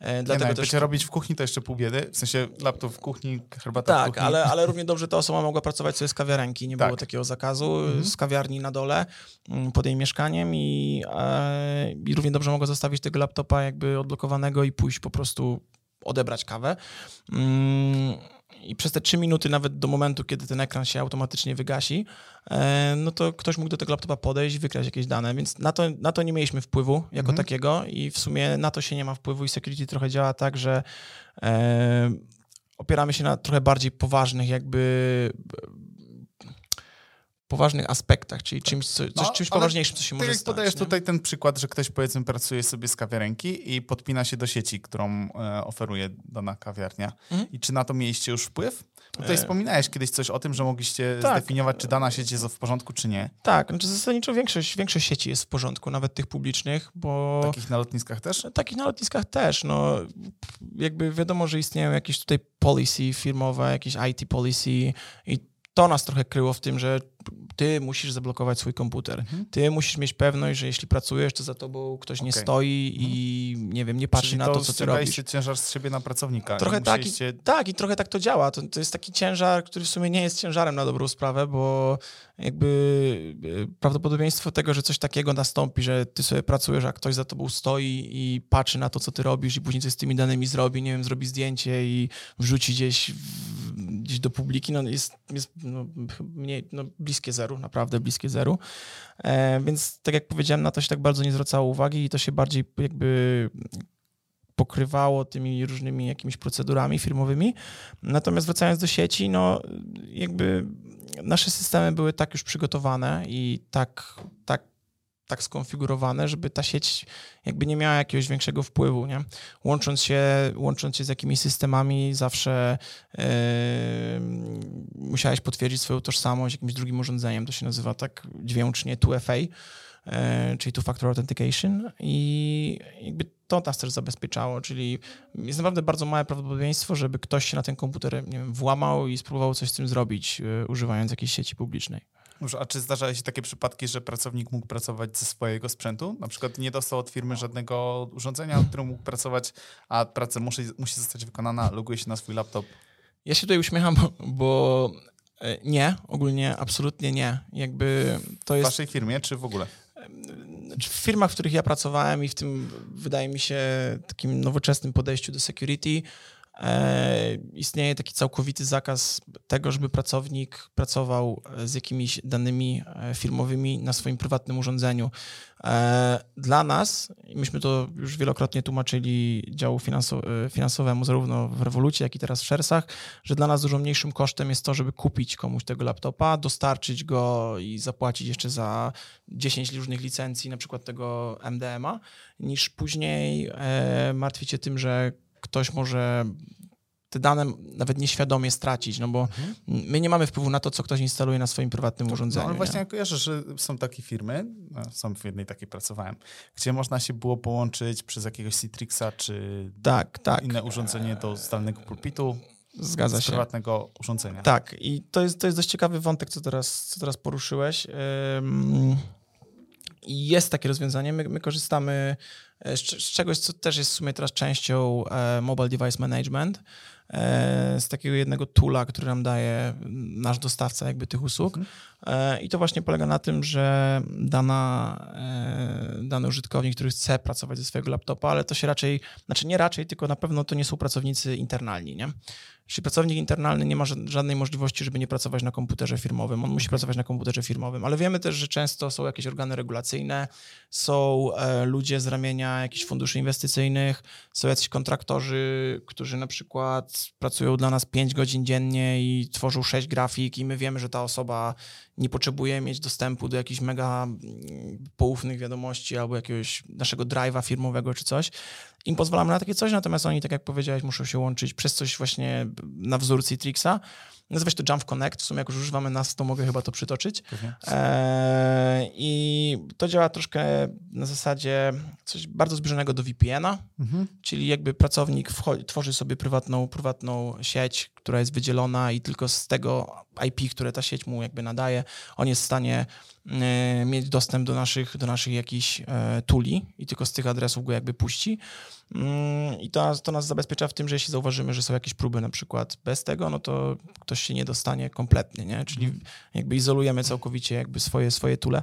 E, Nie no, Dlatego też robić w kuchni, to jeszcze pół biedy. W sensie laptop w kuchni, herbata w tak, kuchni. ale, ale równie dobrze ta osoba mogła pracować sobie z kawiarenki, nie Tak. było takiego zakazu, Mhm. z kawiarni na dole mm, pod jej mieszkaniem i, e, i równie dobrze mogła zostawić tego laptopa jakby odblokowanego i pójść po prostu odebrać kawę. Mm, I przez te trzy minuty, nawet do momentu, kiedy ten ekran się automatycznie wygasi, e, no to ktoś mógł do tego laptopa podejść, wykraść jakieś dane, więc na to, na to nie mieliśmy wpływu jako Mhm. takiego i w sumie na to się nie ma wpływu i security trochę działa tak, że e, opieramy się na trochę bardziej poważnych jakby poważnych aspektach, czyli czymś, co, coś, No, czymś poważniejszym, co się Tak może jak stać. podajesz nie? tutaj ten przykład, że ktoś powiedzmy pracuje sobie z kawiarenki i podpina się do sieci, którą e, oferuje dana kawiarnia. Mhm. I czy na to mieliście już wpływ? Tutaj E, wspominałeś kiedyś coś o tym, że mogliście Tak. zdefiniować, czy dana sieć jest w porządku, czy nie. Tak, znaczy zasadniczo większość, większość sieci jest w porządku, nawet tych publicznych, bo... Takich na lotniskach też? Takich na lotniskach też, no jakby wiadomo, że istnieją jakieś tutaj policy firmowe, jakieś IT policy i to nas trochę kryło w tym, że ty musisz zablokować swój komputer. Mhm. Ty musisz mieć pewność, że jeśli pracujesz, to za tobą ktoś nie Okej. stoi i nie wiem, nie patrzy Czyli na to, co ty robisz. ciężar z siebie na pracownika. Trochę tak i, tak i trochę tak to działa. To, to jest taki ciężar, który w sumie nie jest ciężarem na dobrą sprawę, bo jakby e, prawdopodobieństwo tego, że coś takiego nastąpi, że ty sobie pracujesz, a ktoś za tobą stoi i patrzy na to, co ty robisz i później coś z tymi danymi zrobi, nie wiem, zrobi zdjęcie i wrzuci gdzieś, w, gdzieś do publiki, no jest, jest no, mniej, no, bliskie zeru, naprawdę bliskie zeru. E, więc tak jak powiedziałem, na to się tak bardzo nie zwracało uwagi i to się bardziej jakby pokrywało tymi różnymi jakimiś procedurami firmowymi. Natomiast wracając do sieci, no jakby nasze systemy były tak już przygotowane i tak, tak, tak skonfigurowane, żeby ta sieć jakby nie miała jakiegoś większego wpływu, nie? Łącząc się, łącząc się z jakimiś systemami zawsze yy, musiałeś potwierdzić swoją tożsamość jakimś drugim urządzeniem, to się nazywa tak dźwięcznie 2FA, e, czyli two-factor authentication i jakby to nas też zabezpieczało, czyli jest naprawdę bardzo małe prawdopodobieństwo, żeby ktoś się na ten komputer nie wiem, włamał i spróbował coś z tym zrobić, e, używając jakiejś sieci publicznej. A czy zdarzały się takie przypadki, że pracownik mógł pracować ze swojego sprzętu? Na przykład nie dostał od firmy żadnego urządzenia, na którym mógł pracować, a praca musi, musi zostać wykonana, loguje się na swój laptop. Ja się tutaj uśmiecham, bo, e, nie, ogólnie absolutnie nie. Jakby to W jest... waszej firmie, czy w ogóle? W firmach, w których ja pracowałem i w tym, wydaje mi się, takim nowoczesnym podejściu do security, istnieje taki całkowity zakaz tego, żeby pracownik pracował e, z jakimiś danymi e, firmowymi na swoim prywatnym urządzeniu. E, Dla nas, myśmy to już wielokrotnie tłumaczyli działu finansow- e, finansowemu, zarówno w Revolucie, jak i teraz w Szersach, że dla nas dużo mniejszym kosztem jest to, żeby kupić komuś tego laptopa, dostarczyć go i zapłacić jeszcze za 10 różnych licencji, na przykład tego MDMA, niż później e, martwić się tym, że ktoś może te dane nawet nieświadomie stracić, no bo my nie mamy wpływu na to, co ktoś instaluje na swoim prywatnym urządzeniu. No ale nie? właśnie ja kojarzę, że są takie firmy, no, są w jednej takiej pracowałem, gdzie można się było połączyć przez jakiegoś Citrixa czy Tak, tak, inne urządzenie do zdalnego pulpitu zgadza z się. prywatnego urządzenia. Tak, i to jest, to jest dość ciekawy wątek, co teraz, co teraz poruszyłeś. Ym, Jest takie rozwiązanie. My, my korzystamy e, z, z czegoś, co też jest w sumie teraz częścią e, Mobile Device Management, e, z takiego jednego toola, który nam daje nasz dostawca jakby tych usług. E, I to właśnie polega na tym, że dana, e, dany użytkownik, który chce pracować ze swojego laptopa, ale to się raczej, znaczy nie raczej, tylko na pewno to nie są pracownicy internalni, nie? Czyli pracownik internalny nie ma ża- żadnej możliwości, żeby nie pracować na komputerze firmowym. On musi pracować na komputerze firmowym, ale wiemy też, że często są jakieś organy regulacyjne, są e, ludzie z ramienia jakichś funduszy inwestycyjnych, są jacyś kontraktorzy, którzy na przykład pracują dla nas 5 godzin dziennie i tworzą 6 grafik i my wiemy, że ta osoba nie potrzebuje mieć dostępu do jakichś mega mm, poufnych wiadomości albo jakiegoś naszego drive'a firmowego czy coś. Im pozwalamy na takie coś, natomiast oni, tak jak powiedziałeś, muszą się łączyć przez coś właśnie na wzór Citrixa. Nazywa się to Jump Connect. W sumie jak już używamy nas, to mogę chyba to przytoczyć. Pewnie. Eee, I to działa troszkę na zasadzie coś bardzo zbliżonego do VPN-a, Mhm. czyli jakby pracownik tworzy sobie prywatną, prywatną sieć, która jest wydzielona i tylko z tego IP, które ta sieć mu jakby nadaje, on jest w stanie e, mieć dostęp do naszych, do naszych jakichś e, tuli i tylko z tych adresów go jakby puści. Mm, I to, to nas zabezpiecza w tym, że jeśli zauważymy, że są jakieś próby na przykład bez tego, no to ktoś się nie dostanie kompletnie, nie? Czyli jakby izolujemy całkowicie jakby swoje, swoje tule.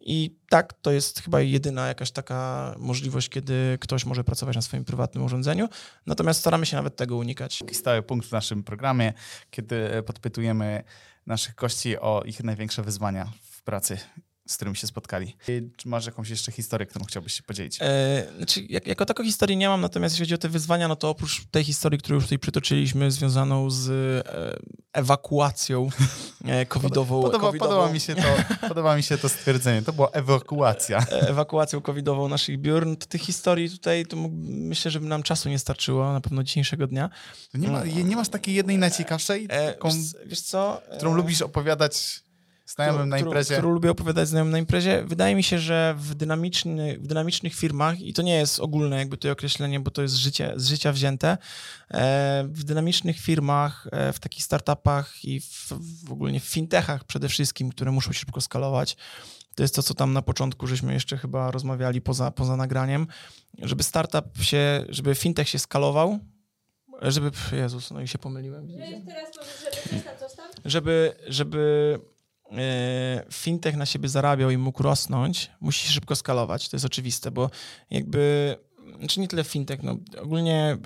I tak, to jest chyba jedyna jakaś taka możliwość, kiedy ktoś może pracować na swoim prywatnym urządzeniu. Natomiast staramy się nawet tego unikać. Taki stały punkt w naszym programie, kiedy podpytujemy naszych gości o ich największe wyzwania w pracy, z którymi się spotkali. Czy masz jakąś jeszcze historię, którą chciałbyś się podzielić? E, znaczy, jak, jako taką historii nie mam, natomiast jeśli chodzi o te wyzwania, no to oprócz tej historii, którą już tutaj przytoczyliśmy, związaną z e, ewakuacją e, covidową. Podoba, covidową podoba, mi się to, podoba mi się to stwierdzenie. To była ewakuacja. e, ewakuacją covidową naszych biur. No to tych historii tutaj to mógł, myślę, że by nam czasu nie starczyło na pewno dzisiejszego dnia. Nie, ma, nie masz takiej jednej najciekawszej, E, taką, wiesz, wiesz co? E, którą lubisz opowiadać znajomym na imprezie? Którą lubię opowiadać znajomym na imprezie. Wydaje mi się, że w, dynamiczny, w dynamicznych firmach, i to nie jest ogólne jakby to określenie, bo to jest życie, z życia wzięte, e, w dynamicznych firmach, e, w takich startupach i w, w ogólnie w fintechach przede wszystkim, które muszą się szybko skalować, to jest to, co tam na początku żeśmy jeszcze chyba rozmawiali poza, poza nagraniem, żeby startup się, żeby fintech się skalował, żeby, pff, Jezus, no i się pomyliłem. No widzicie? i teraz powiesz, żeby coś tam, coś tam. żeby, żeby e, fintech na siebie zarabiał i mógł rosnąć, musi szybko skalować. To jest oczywiste, bo jakby, znaczy nie tyle fintech, no ogólnie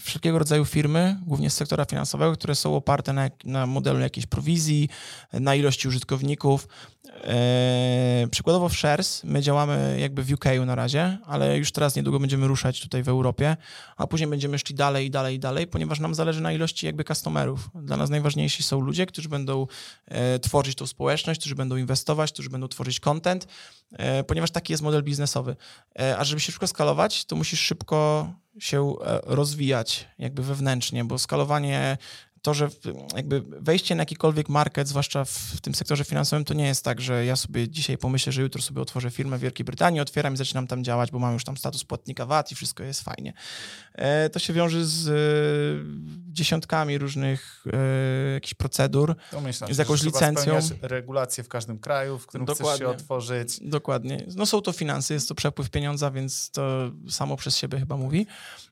wszelkiego rodzaju firmy, głównie z sektora finansowego, które są oparte na, na modelu jakiejś prowizji, na ilości użytkowników. E, przykładowo w Shares my działamy jakby w UK na razie, ale już teraz niedługo będziemy ruszać tutaj w Europie, a później będziemy szli dalej i dalej i dalej, ponieważ nam zależy na ilości jakby customerów. Dla nas najważniejsi są ludzie, którzy będą e, tworzyć tą społeczność, którzy będą inwestować, którzy będą tworzyć content, ponieważ taki jest model biznesowy. E, a żeby się szybko skalować, to musisz szybko się e, rozwijać jakby wewnętrznie, bo skalowanie to, że jakby wejście na jakikolwiek market, zwłaszcza w, w tym sektorze finansowym, to nie jest tak, że ja sobie dzisiaj pomyślę, że jutro sobie otworzę firmę w Wielkiej Brytanii, otwieram i zaczynam tam działać, bo mam już tam status płatnika VAT i wszystko jest fajnie. E, to się wiąże z e, dziesiątkami różnych e, jakichś procedur. Się, z jakąś licencją. regulacje w każdym kraju, w którym chcesz Dokładnie. się otworzyć. Dokładnie. No są to finanse, jest to przepływ pieniądza, więc to samo przez siebie chyba mówi.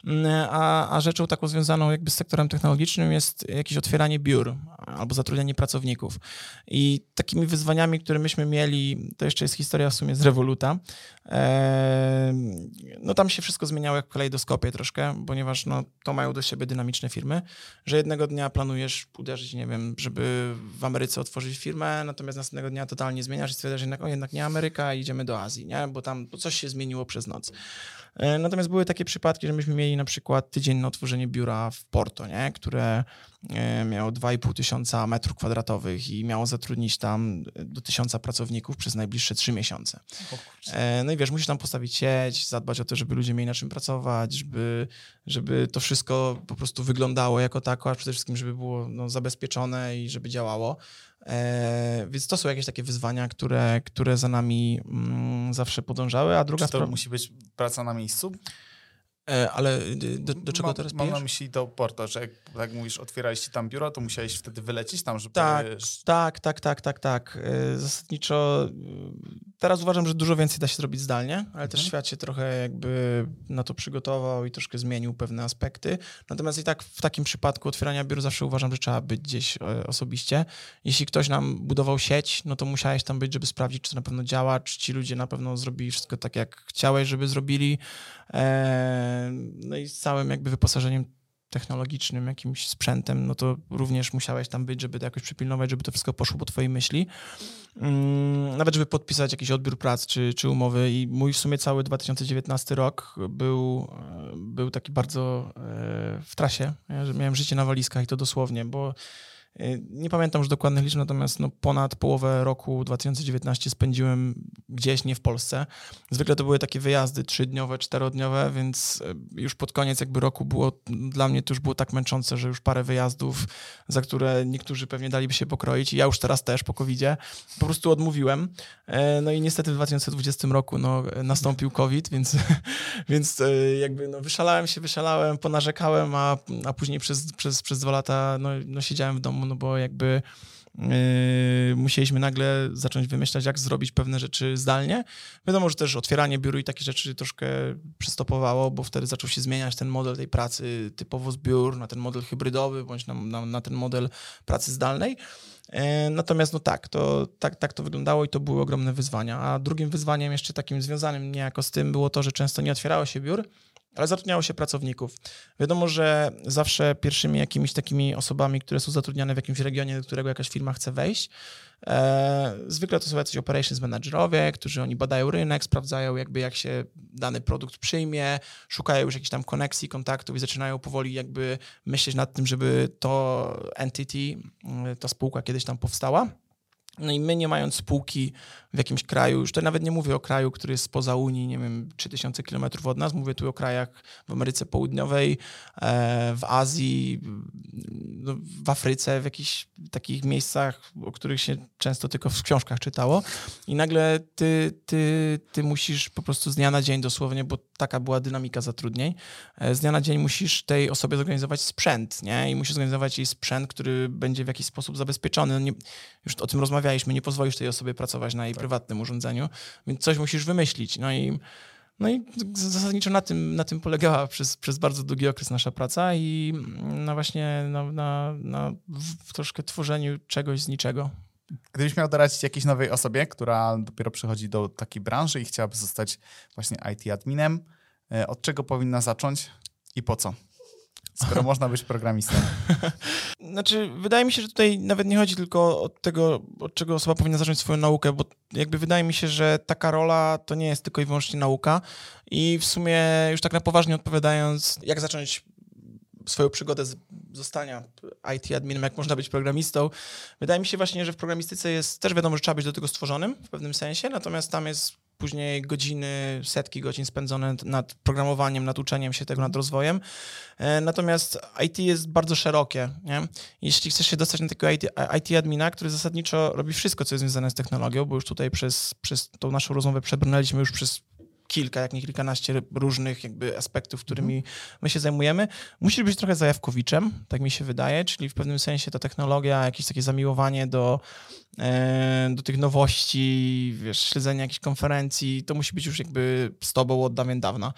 Mm, A, a rzeczą taką związaną jakby z sektorem technologicznym jest jakieś otwieranie biur albo zatrudnianie pracowników. I takimi wyzwaniami, które myśmy mieli, to jeszcze jest historia w sumie z Revoluta. Eee, No tam się wszystko zmieniało jak w kalejdoskopie troszkę, ponieważ no, to mają do siebie dynamiczne firmy, że jednego dnia planujesz uderzyć, nie wiem, żeby w Ameryce otworzyć firmę, natomiast następnego dnia totalnie zmieniasz i stwierdzasz, jednak, o, jednak nie Ameryka, idziemy do Azji, nie? bo tam bo coś się zmieniło przez noc. E, Natomiast były takie przypadki, że myśmy mieli na przykład tydzień na otworzenie biura w Porto, nie? które e, miało 2,5 tysiąca metrów kwadratowych i miało zatrudnić tam do tysiąca pracowników przez najbliższe trzy miesiące. E, No i wiesz, musisz tam postawić sieć, zadbać o to, żeby ludzie mieli na czym pracować, żeby, żeby to wszystko po prostu wyglądało jako tako, a przede wszystkim, żeby było no, zabezpieczone i żeby działało. E, więc to są jakieś takie wyzwania, które, które za nami mm, zawsze podążały, a druga Czy to musi być praca na miejscu? E, ale y, do, do czego mam, teraz Mam na myśli to Porto, że jak tak mówisz, otwieraliście tam biuro, to musiałeś wtedy wylecieć tam, żeby... Tak, tak, tak, tak, tak, tak. E, Zasadniczo y, teraz uważam, że dużo więcej da się zrobić zdalnie, ale też Mhm. świat się trochę jakby na to przygotował i troszkę zmienił pewne aspekty. Natomiast i tak w takim przypadku otwierania biur zawsze uważam, że trzeba być gdzieś e, osobiście. Jeśli ktoś nam budował sieć, no to musiałeś tam być, żeby sprawdzić, czy to na pewno działa, czy ci ludzie na pewno zrobili wszystko tak, jak chciałeś, żeby zrobili. E, No i z całym jakby wyposażeniem technologicznym, jakimś sprzętem, no to również musiałeś tam być, żeby to jakoś przypilnować, żeby to wszystko poszło po twojej myśli. Mm, Nawet, żeby podpisać jakiś odbiór prac czy, czy umowy i mój w sumie cały 2019 rok był, e, był taki bardzo e, w trasie, że miałem życie na walizkach i to dosłownie, bo nie pamiętam już dokładnych liczb, natomiast no ponad połowę roku 2019 spędziłem gdzieś nie w Polsce. Zwykle to były takie wyjazdy trzydniowe, czterodniowe, więc e, już pod koniec jakby roku było, dla mnie to już było tak męczące, że już parę wyjazdów, za które niektórzy pewnie daliby się pokroić i ja już teraz też po covidzie po prostu odmówiłem. E, No i niestety w 2020 roku no, nastąpił COVID, więc, więc e, jakby no, wyszalałem się, wyszalałem, ponarzekałem, a, a później przez, przez, przez dwa lata no, no, siedziałem w domu, no bo jakby musieliśmy nagle zacząć wymyślać, jak zrobić pewne rzeczy zdalnie. Wiadomo, że też otwieranie biuru i takie rzeczy troszkę przystopowało, bo wtedy zaczął się zmieniać ten model tej pracy typowo z biur na ten model hybrydowy, bądź na, na, na ten model pracy zdalnej. E, Natomiast no tak, to, tak, tak to wyglądało i to były ogromne wyzwania. A drugim wyzwaniem jeszcze takim związanym niejako z tym było to, że często nie otwierało się biur, ale zatrudniało się pracowników. Wiadomo, że zawsze pierwszymi jakimiś takimi osobami, które są zatrudniane w jakimś regionie, do którego jakaś firma chce wejść, e, zwykle to są jacyś operations managerowie, którzy oni badają rynek, sprawdzają jakby jak się dany produkt przyjmie, szukają już jakichś tam koneksji, kontaktów i zaczynają powoli jakby myśleć nad tym, żeby to entity, y, ta spółka kiedyś tam powstała. No i my nie mając spółki w jakimś kraju, już to nawet nie mówię o kraju, który jest spoza Unii, nie wiem, 3000 kilometrów od nas, mówię tu o krajach w Ameryce Południowej, e, w Azji, no, w Afryce, w jakichś takich miejscach, o których się często tylko w książkach czytało i nagle ty, ty, ty musisz po prostu z dnia na dzień dosłownie, bo taka była dynamika zatrudnień, e, z dnia na dzień musisz tej osobie zorganizować sprzęt, nie? I musisz zorganizować jej sprzęt, który będzie w jakiś sposób zabezpieczony. No nie, już o tym rozmawialiśmy, nie pozwolisz tej osobie pracować na jej tak. prywatnym urządzeniu, więc coś musisz wymyślić. No i, no i zasadniczo na tym, na tym polegała przez, przez bardzo długi okres nasza praca i no właśnie na, na, na w troszkę tworzeniu czegoś z niczego. Gdybyś miał doradzić jakiejś nowej osobie, która dopiero przychodzi do takiej branży i chciałaby zostać właśnie IT adminem, e, od czego powinna zacząć i po co? Skoro można być programistą? Znaczy, wydaje mi się, że tutaj nawet nie chodzi tylko o tego, od czego osoba powinna zacząć swoją naukę, bo jakby wydaje mi się, że taka rola to nie jest tylko i wyłącznie nauka i w sumie już tak na poważnie odpowiadając, jak zacząć swoją przygodę z zostania IT adminem, jak można być programistą. Wydaje mi się właśnie, że w programistyce jest też wiadomo, że trzeba być do tego stworzonym w pewnym sensie, natomiast tam jest później godziny, setki godzin spędzone nad programowaniem, nad uczeniem się tego, nad rozwojem. E, natomiast IT jest bardzo szerokie. Nie? Jeśli chcesz się dostać na takiego IT, IT admina, który zasadniczo robi wszystko, co jest związane z technologią, bo już tutaj przez, przez tą naszą rozmowę przebrnęliśmy już przez kilka, jak nie kilkanaście różnych jakby aspektów, którymi mhm. my się zajmujemy. Musisz być trochę zajawkowiczem, tak mi się wydaje, czyli w pewnym sensie ta technologia, jakieś takie zamiłowanie do, e, do tych nowości, wiesz, śledzenia jakichś konferencji, to musi być już jakby z tobą od dawien dawna.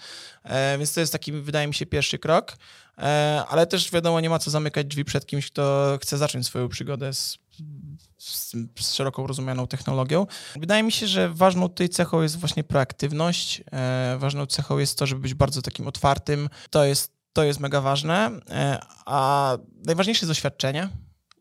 E, więc to jest taki, wydaje mi się, pierwszy krok. E, ale też wiadomo, nie ma co zamykać drzwi przed kimś, kto chce zacząć swoją przygodę z z, z szeroko rozumianą technologią. Wydaje mi się, że ważną tutaj cechą jest właśnie proaktywność. E, ważną cechą jest to, żeby być bardzo takim otwartym. To jest, to jest mega ważne. E, a najważniejsze jest doświadczenie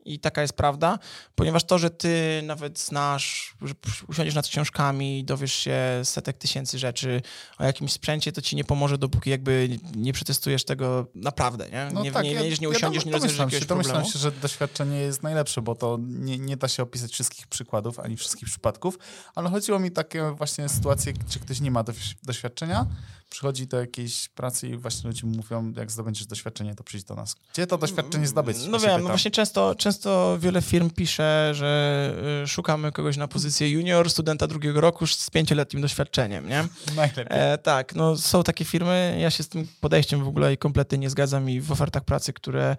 i taka jest prawda, ponieważ to, że ty nawet znasz, że usiądziesz nad książkami, dowiesz się setek tysięcy rzeczy o jakimś sprzęcie, to ci nie pomoże, dopóki jakby nie przetestujesz tego naprawdę, nie? No nie, tak, nie, ja, nie, nie usiądziesz, ja nie rozwiążesz jakiegoś się, problemu. Domyślam się, że doświadczenie jest najlepsze, bo to nie, nie da się opisać wszystkich przykładów, ani wszystkich przypadków, ale chodziło mi takie właśnie sytuacje, gdzie ktoś nie ma doświadczenia, przychodzi do jakiejś pracy i właśnie ludzie mówią, jak zdobędziesz doświadczenie, to przyjdź do nas. Gdzie to doświadczenie zdobyć? No wiem, no właśnie często, często wiele firm pisze, że y, szukamy kogoś na pozycję junior, studenta drugiego roku z pięcioletnim doświadczeniem, nie? Najlepiej. E, tak, no są takie firmy, ja się z tym podejściem w ogóle kompletnie nie zgadzam i w ofertach pracy, które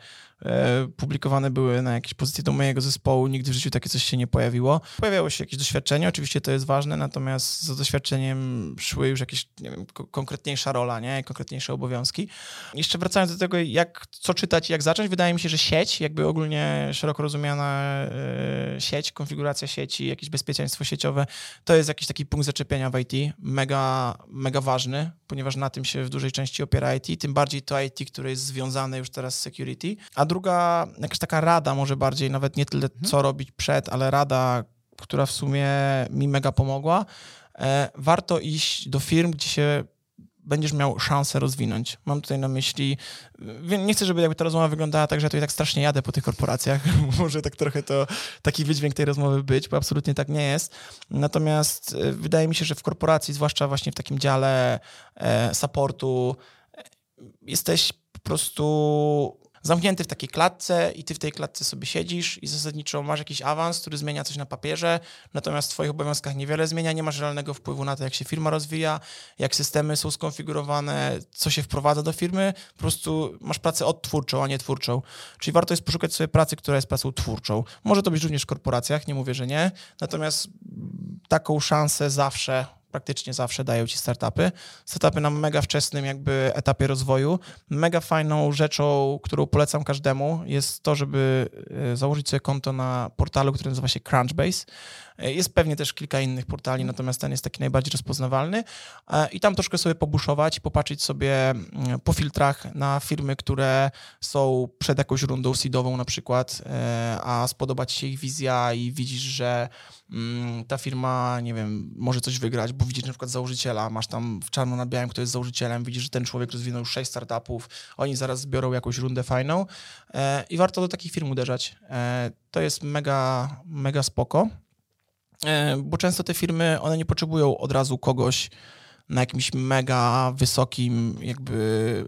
publikowane były na jakieś pozycje do mojego zespołu, nigdy w życiu takie coś się nie pojawiło. Pojawiało się jakieś doświadczenie, oczywiście to jest ważne, natomiast za doświadczeniem szły już jakieś, nie wiem, konkretniejsza rola, nie? Konkretniejsze obowiązki. Jeszcze wracając do tego, jak, co czytać i jak zacząć, wydaje mi się, że sieć, jakby ogólnie szeroko rozumiana e, sieć, konfiguracja sieci, jakieś bezpieczeństwo sieciowe, to jest jakiś taki punkt zaczepienia w IT, mega, mega ważny, ponieważ na tym się w dużej części opiera IT, tym bardziej to IT, które jest związane już teraz z security. A druga, jakaś taka rada, może bardziej, nawet nie tyle mhm. co robić przed, ale rada, która w sumie mi mega pomogła. E, warto iść do firm, gdzie się będziesz miał szansę rozwinąć. Mam tutaj na myśli, nie chcę, żeby jakby ta rozmowa wyglądała tak, że ja tutaj tak strasznie jadę po tych korporacjach. Może tak trochę to taki wydźwięk tej rozmowy być, bo absolutnie tak nie jest. Natomiast e, wydaje mi się, że w korporacji, zwłaszcza właśnie w takim dziale e, supportu, e, jesteś po prostu zamknięty w takiej klatce i ty w tej klatce sobie siedzisz i zasadniczo masz jakiś awans, który zmienia coś na papierze, natomiast w twoich obowiązkach niewiele zmienia, nie masz realnego wpływu na to, jak się firma rozwija, jak systemy są skonfigurowane, co się wprowadza do firmy, po prostu masz pracę odtwórczą, a nie twórczą. Czyli warto jest poszukać sobie pracy, która jest pracą twórczą. Może to być również w korporacjach, nie mówię, że nie, natomiast taką szansę zawsze praktycznie zawsze dają ci startupy. Startupy na mega wczesnym jakby etapie rozwoju. Mega fajną rzeczą, którą polecam każdemu jest to, żeby e, założyć sobie konto na portalu, który nazywa się Crunchbase. E, Jest pewnie też kilka innych portali, natomiast ten jest taki najbardziej rozpoznawalny. E, I tam troszkę sobie pobuszować, popatrzeć sobie mm, po filtrach na firmy, które są przed jakąś rundą seedową na przykład, e, a spodoba ci się ich wizja i widzisz, że mm, ta firma, nie wiem, może coś wygrać, bo widzisz na przykład założyciela, masz tam w czarno na białym, kto jest założycielem, widzisz, że ten człowiek rozwinął już sześć startupów, oni zaraz zbiorą jakąś rundę fajną i warto do takich firm uderzać. To jest mega, mega spoko, bo często te firmy, one nie potrzebują od razu kogoś na jakimś mega wysokim, jakby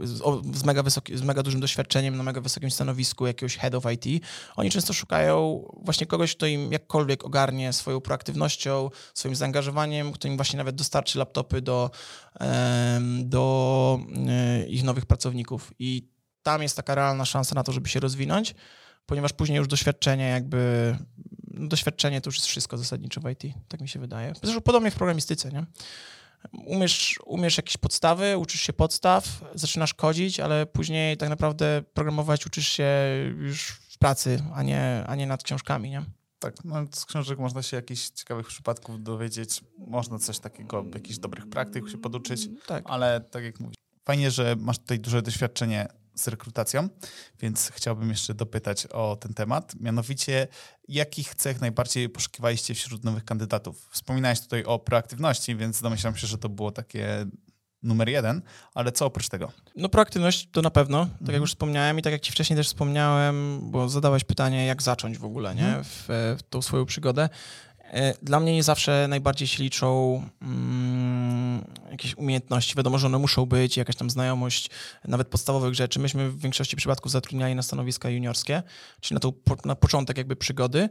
z, mega wysoki, z mega dużym doświadczeniem, na mega wysokim stanowisku jakiegoś head of IT. Oni często szukają właśnie kogoś, kto im jakkolwiek ogarnie swoją proaktywnością, swoim zaangażowaniem, kto im właśnie nawet dostarczy laptopy do, do e, ich nowych pracowników. I tam jest taka realna szansa na to, żeby się rozwinąć, ponieważ później już doświadczenie jakby, doświadczenie to już jest wszystko zasadniczo w IT, tak mi się wydaje. Zresztą podobnie w programistyce, nie? Umiesz, umiesz jakieś podstawy, uczysz się podstaw, zaczynasz kodzić, ale później tak naprawdę programować uczysz się już w pracy, a nie, a nie nad książkami, nie? Tak, no, z książek można się jakichś ciekawych przypadków dowiedzieć, można coś takiego, jakichś dobrych praktyk się poduczyć, Tak. ale tak jak mówisz, fajnie, że masz tutaj duże doświadczenie z rekrutacją, więc chciałbym jeszcze dopytać o ten temat. Mianowicie, jakich cech najbardziej poszukiwaliście wśród nowych kandydatów? Wspominałeś tutaj o proaktywności, więc domyślam się, że to było takie numer jeden, ale co oprócz tego? No proaktywność to na pewno, tak Mhm. jak już wspomniałem i tak jak ci wcześniej też wspomniałem, bo zadałeś pytanie, jak zacząć w ogóle, nie, Mhm. w, w tą swoją przygodę. E, Dla mnie nie zawsze najbardziej się liczą mm, jakieś umiejętności. Wiadomo, że one muszą być, jakaś tam znajomość nawet podstawowych rzeczy. Myśmy w większości przypadków zatrudniali na stanowiska juniorskie, czyli na, tą, na początek jakby przygody,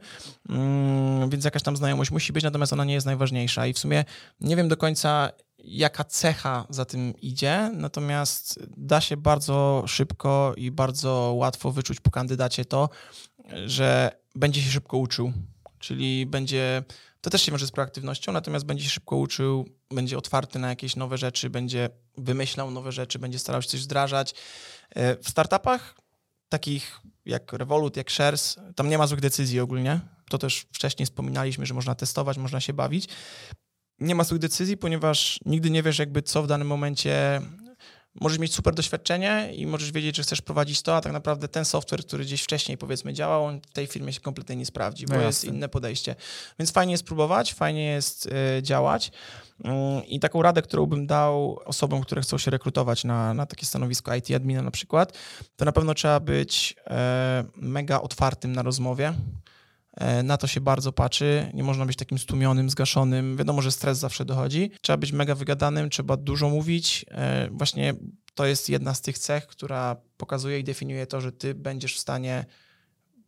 mm, więc jakaś tam znajomość musi być, natomiast ona nie jest najważniejsza i w sumie nie wiem do końca, jaka cecha za tym idzie, natomiast da się bardzo szybko i bardzo łatwo wyczuć po kandydacie to, że będzie się szybko uczył, czyli będzie, to też się wiąże z proaktywnością, natomiast będzie się szybko uczył, będzie otwarty na jakieś nowe rzeczy, będzie wymyślał nowe rzeczy, będzie starał się coś wdrażać. E, W startupach takich jak Revolut, jak Shares, tam nie ma złych decyzji ogólnie. To też wcześniej wspominaliśmy, że można testować, można się bawić. Nie ma złych decyzji, ponieważ nigdy nie wiesz jakby co w danym momencie możesz mieć super doświadczenie i możesz wiedzieć, że chcesz prowadzić to, a tak naprawdę ten software, który gdzieś wcześniej powiedzmy działał, on w tej firmie się kompletnie nie sprawdzi, bo No jest inne podejście. Więc fajnie jest próbować, fajnie jest e, działać. Mm, I taką radę, którą bym dał osobom, które chcą się rekrutować na, na takie stanowisko IT admina na przykład, to na pewno trzeba być e, mega otwartym na rozmowie. E, Na to się bardzo patrzy. Nie można być takim stłumionym, zgaszonym. Wiadomo, że stres zawsze dochodzi. Trzeba być mega wygadanym, trzeba dużo mówić. E, Właśnie to jest jedna z tych cech, która pokazuje i definiuje to, że ty będziesz w stanie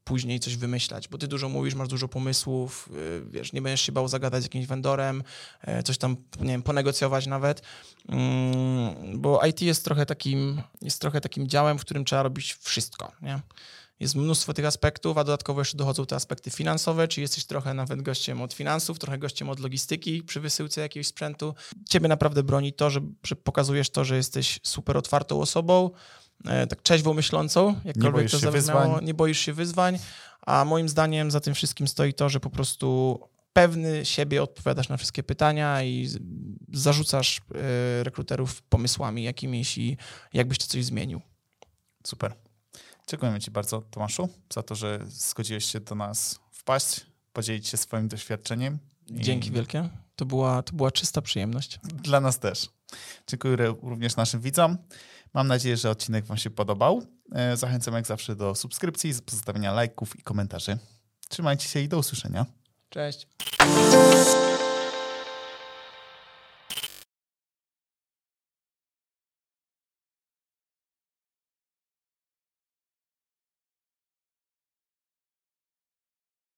później coś wymyślać, bo ty dużo mówisz, masz dużo pomysłów, y, wiesz, nie będziesz się bał zagadać z jakimś vendorem, e, coś tam, nie wiem, ponegocjować nawet, Mm, bo IT jest trochę takim, jest trochę takim działem, w którym trzeba robić wszystko, nie? Jest mnóstwo tych aspektów, a dodatkowo jeszcze dochodzą te aspekty finansowe, czyli jesteś trochę nawet gościem od finansów, trochę gościem od logistyki przy wysyłce jakiegoś sprzętu. Ciebie naprawdę broni to, że, że pokazujesz to, że jesteś super otwartą osobą, e, tak trzeźwo myślącą, jakkolwiek to zabrzmiało, nie boisz się wyzwań, a moim zdaniem za tym wszystkim stoi to, że po prostu pewny siebie odpowiadasz na wszystkie pytania i zarzucasz e, rekruterów pomysłami jakimiś i jakbyś ty coś zmienił. Super. Dziękujemy Ci bardzo, Tomaszu, za to, że zgodziłeś się do nas wpaść, podzielić się swoim doświadczeniem. Dzięki wielkie. To była, to była czysta przyjemność. Dla nas też. Dziękuję również naszym widzom. Mam nadzieję, że odcinek Wam się podobał. E, Zachęcam jak zawsze do subskrypcji, pozostawienia lajków i komentarzy. Trzymajcie się i do usłyszenia. Cześć.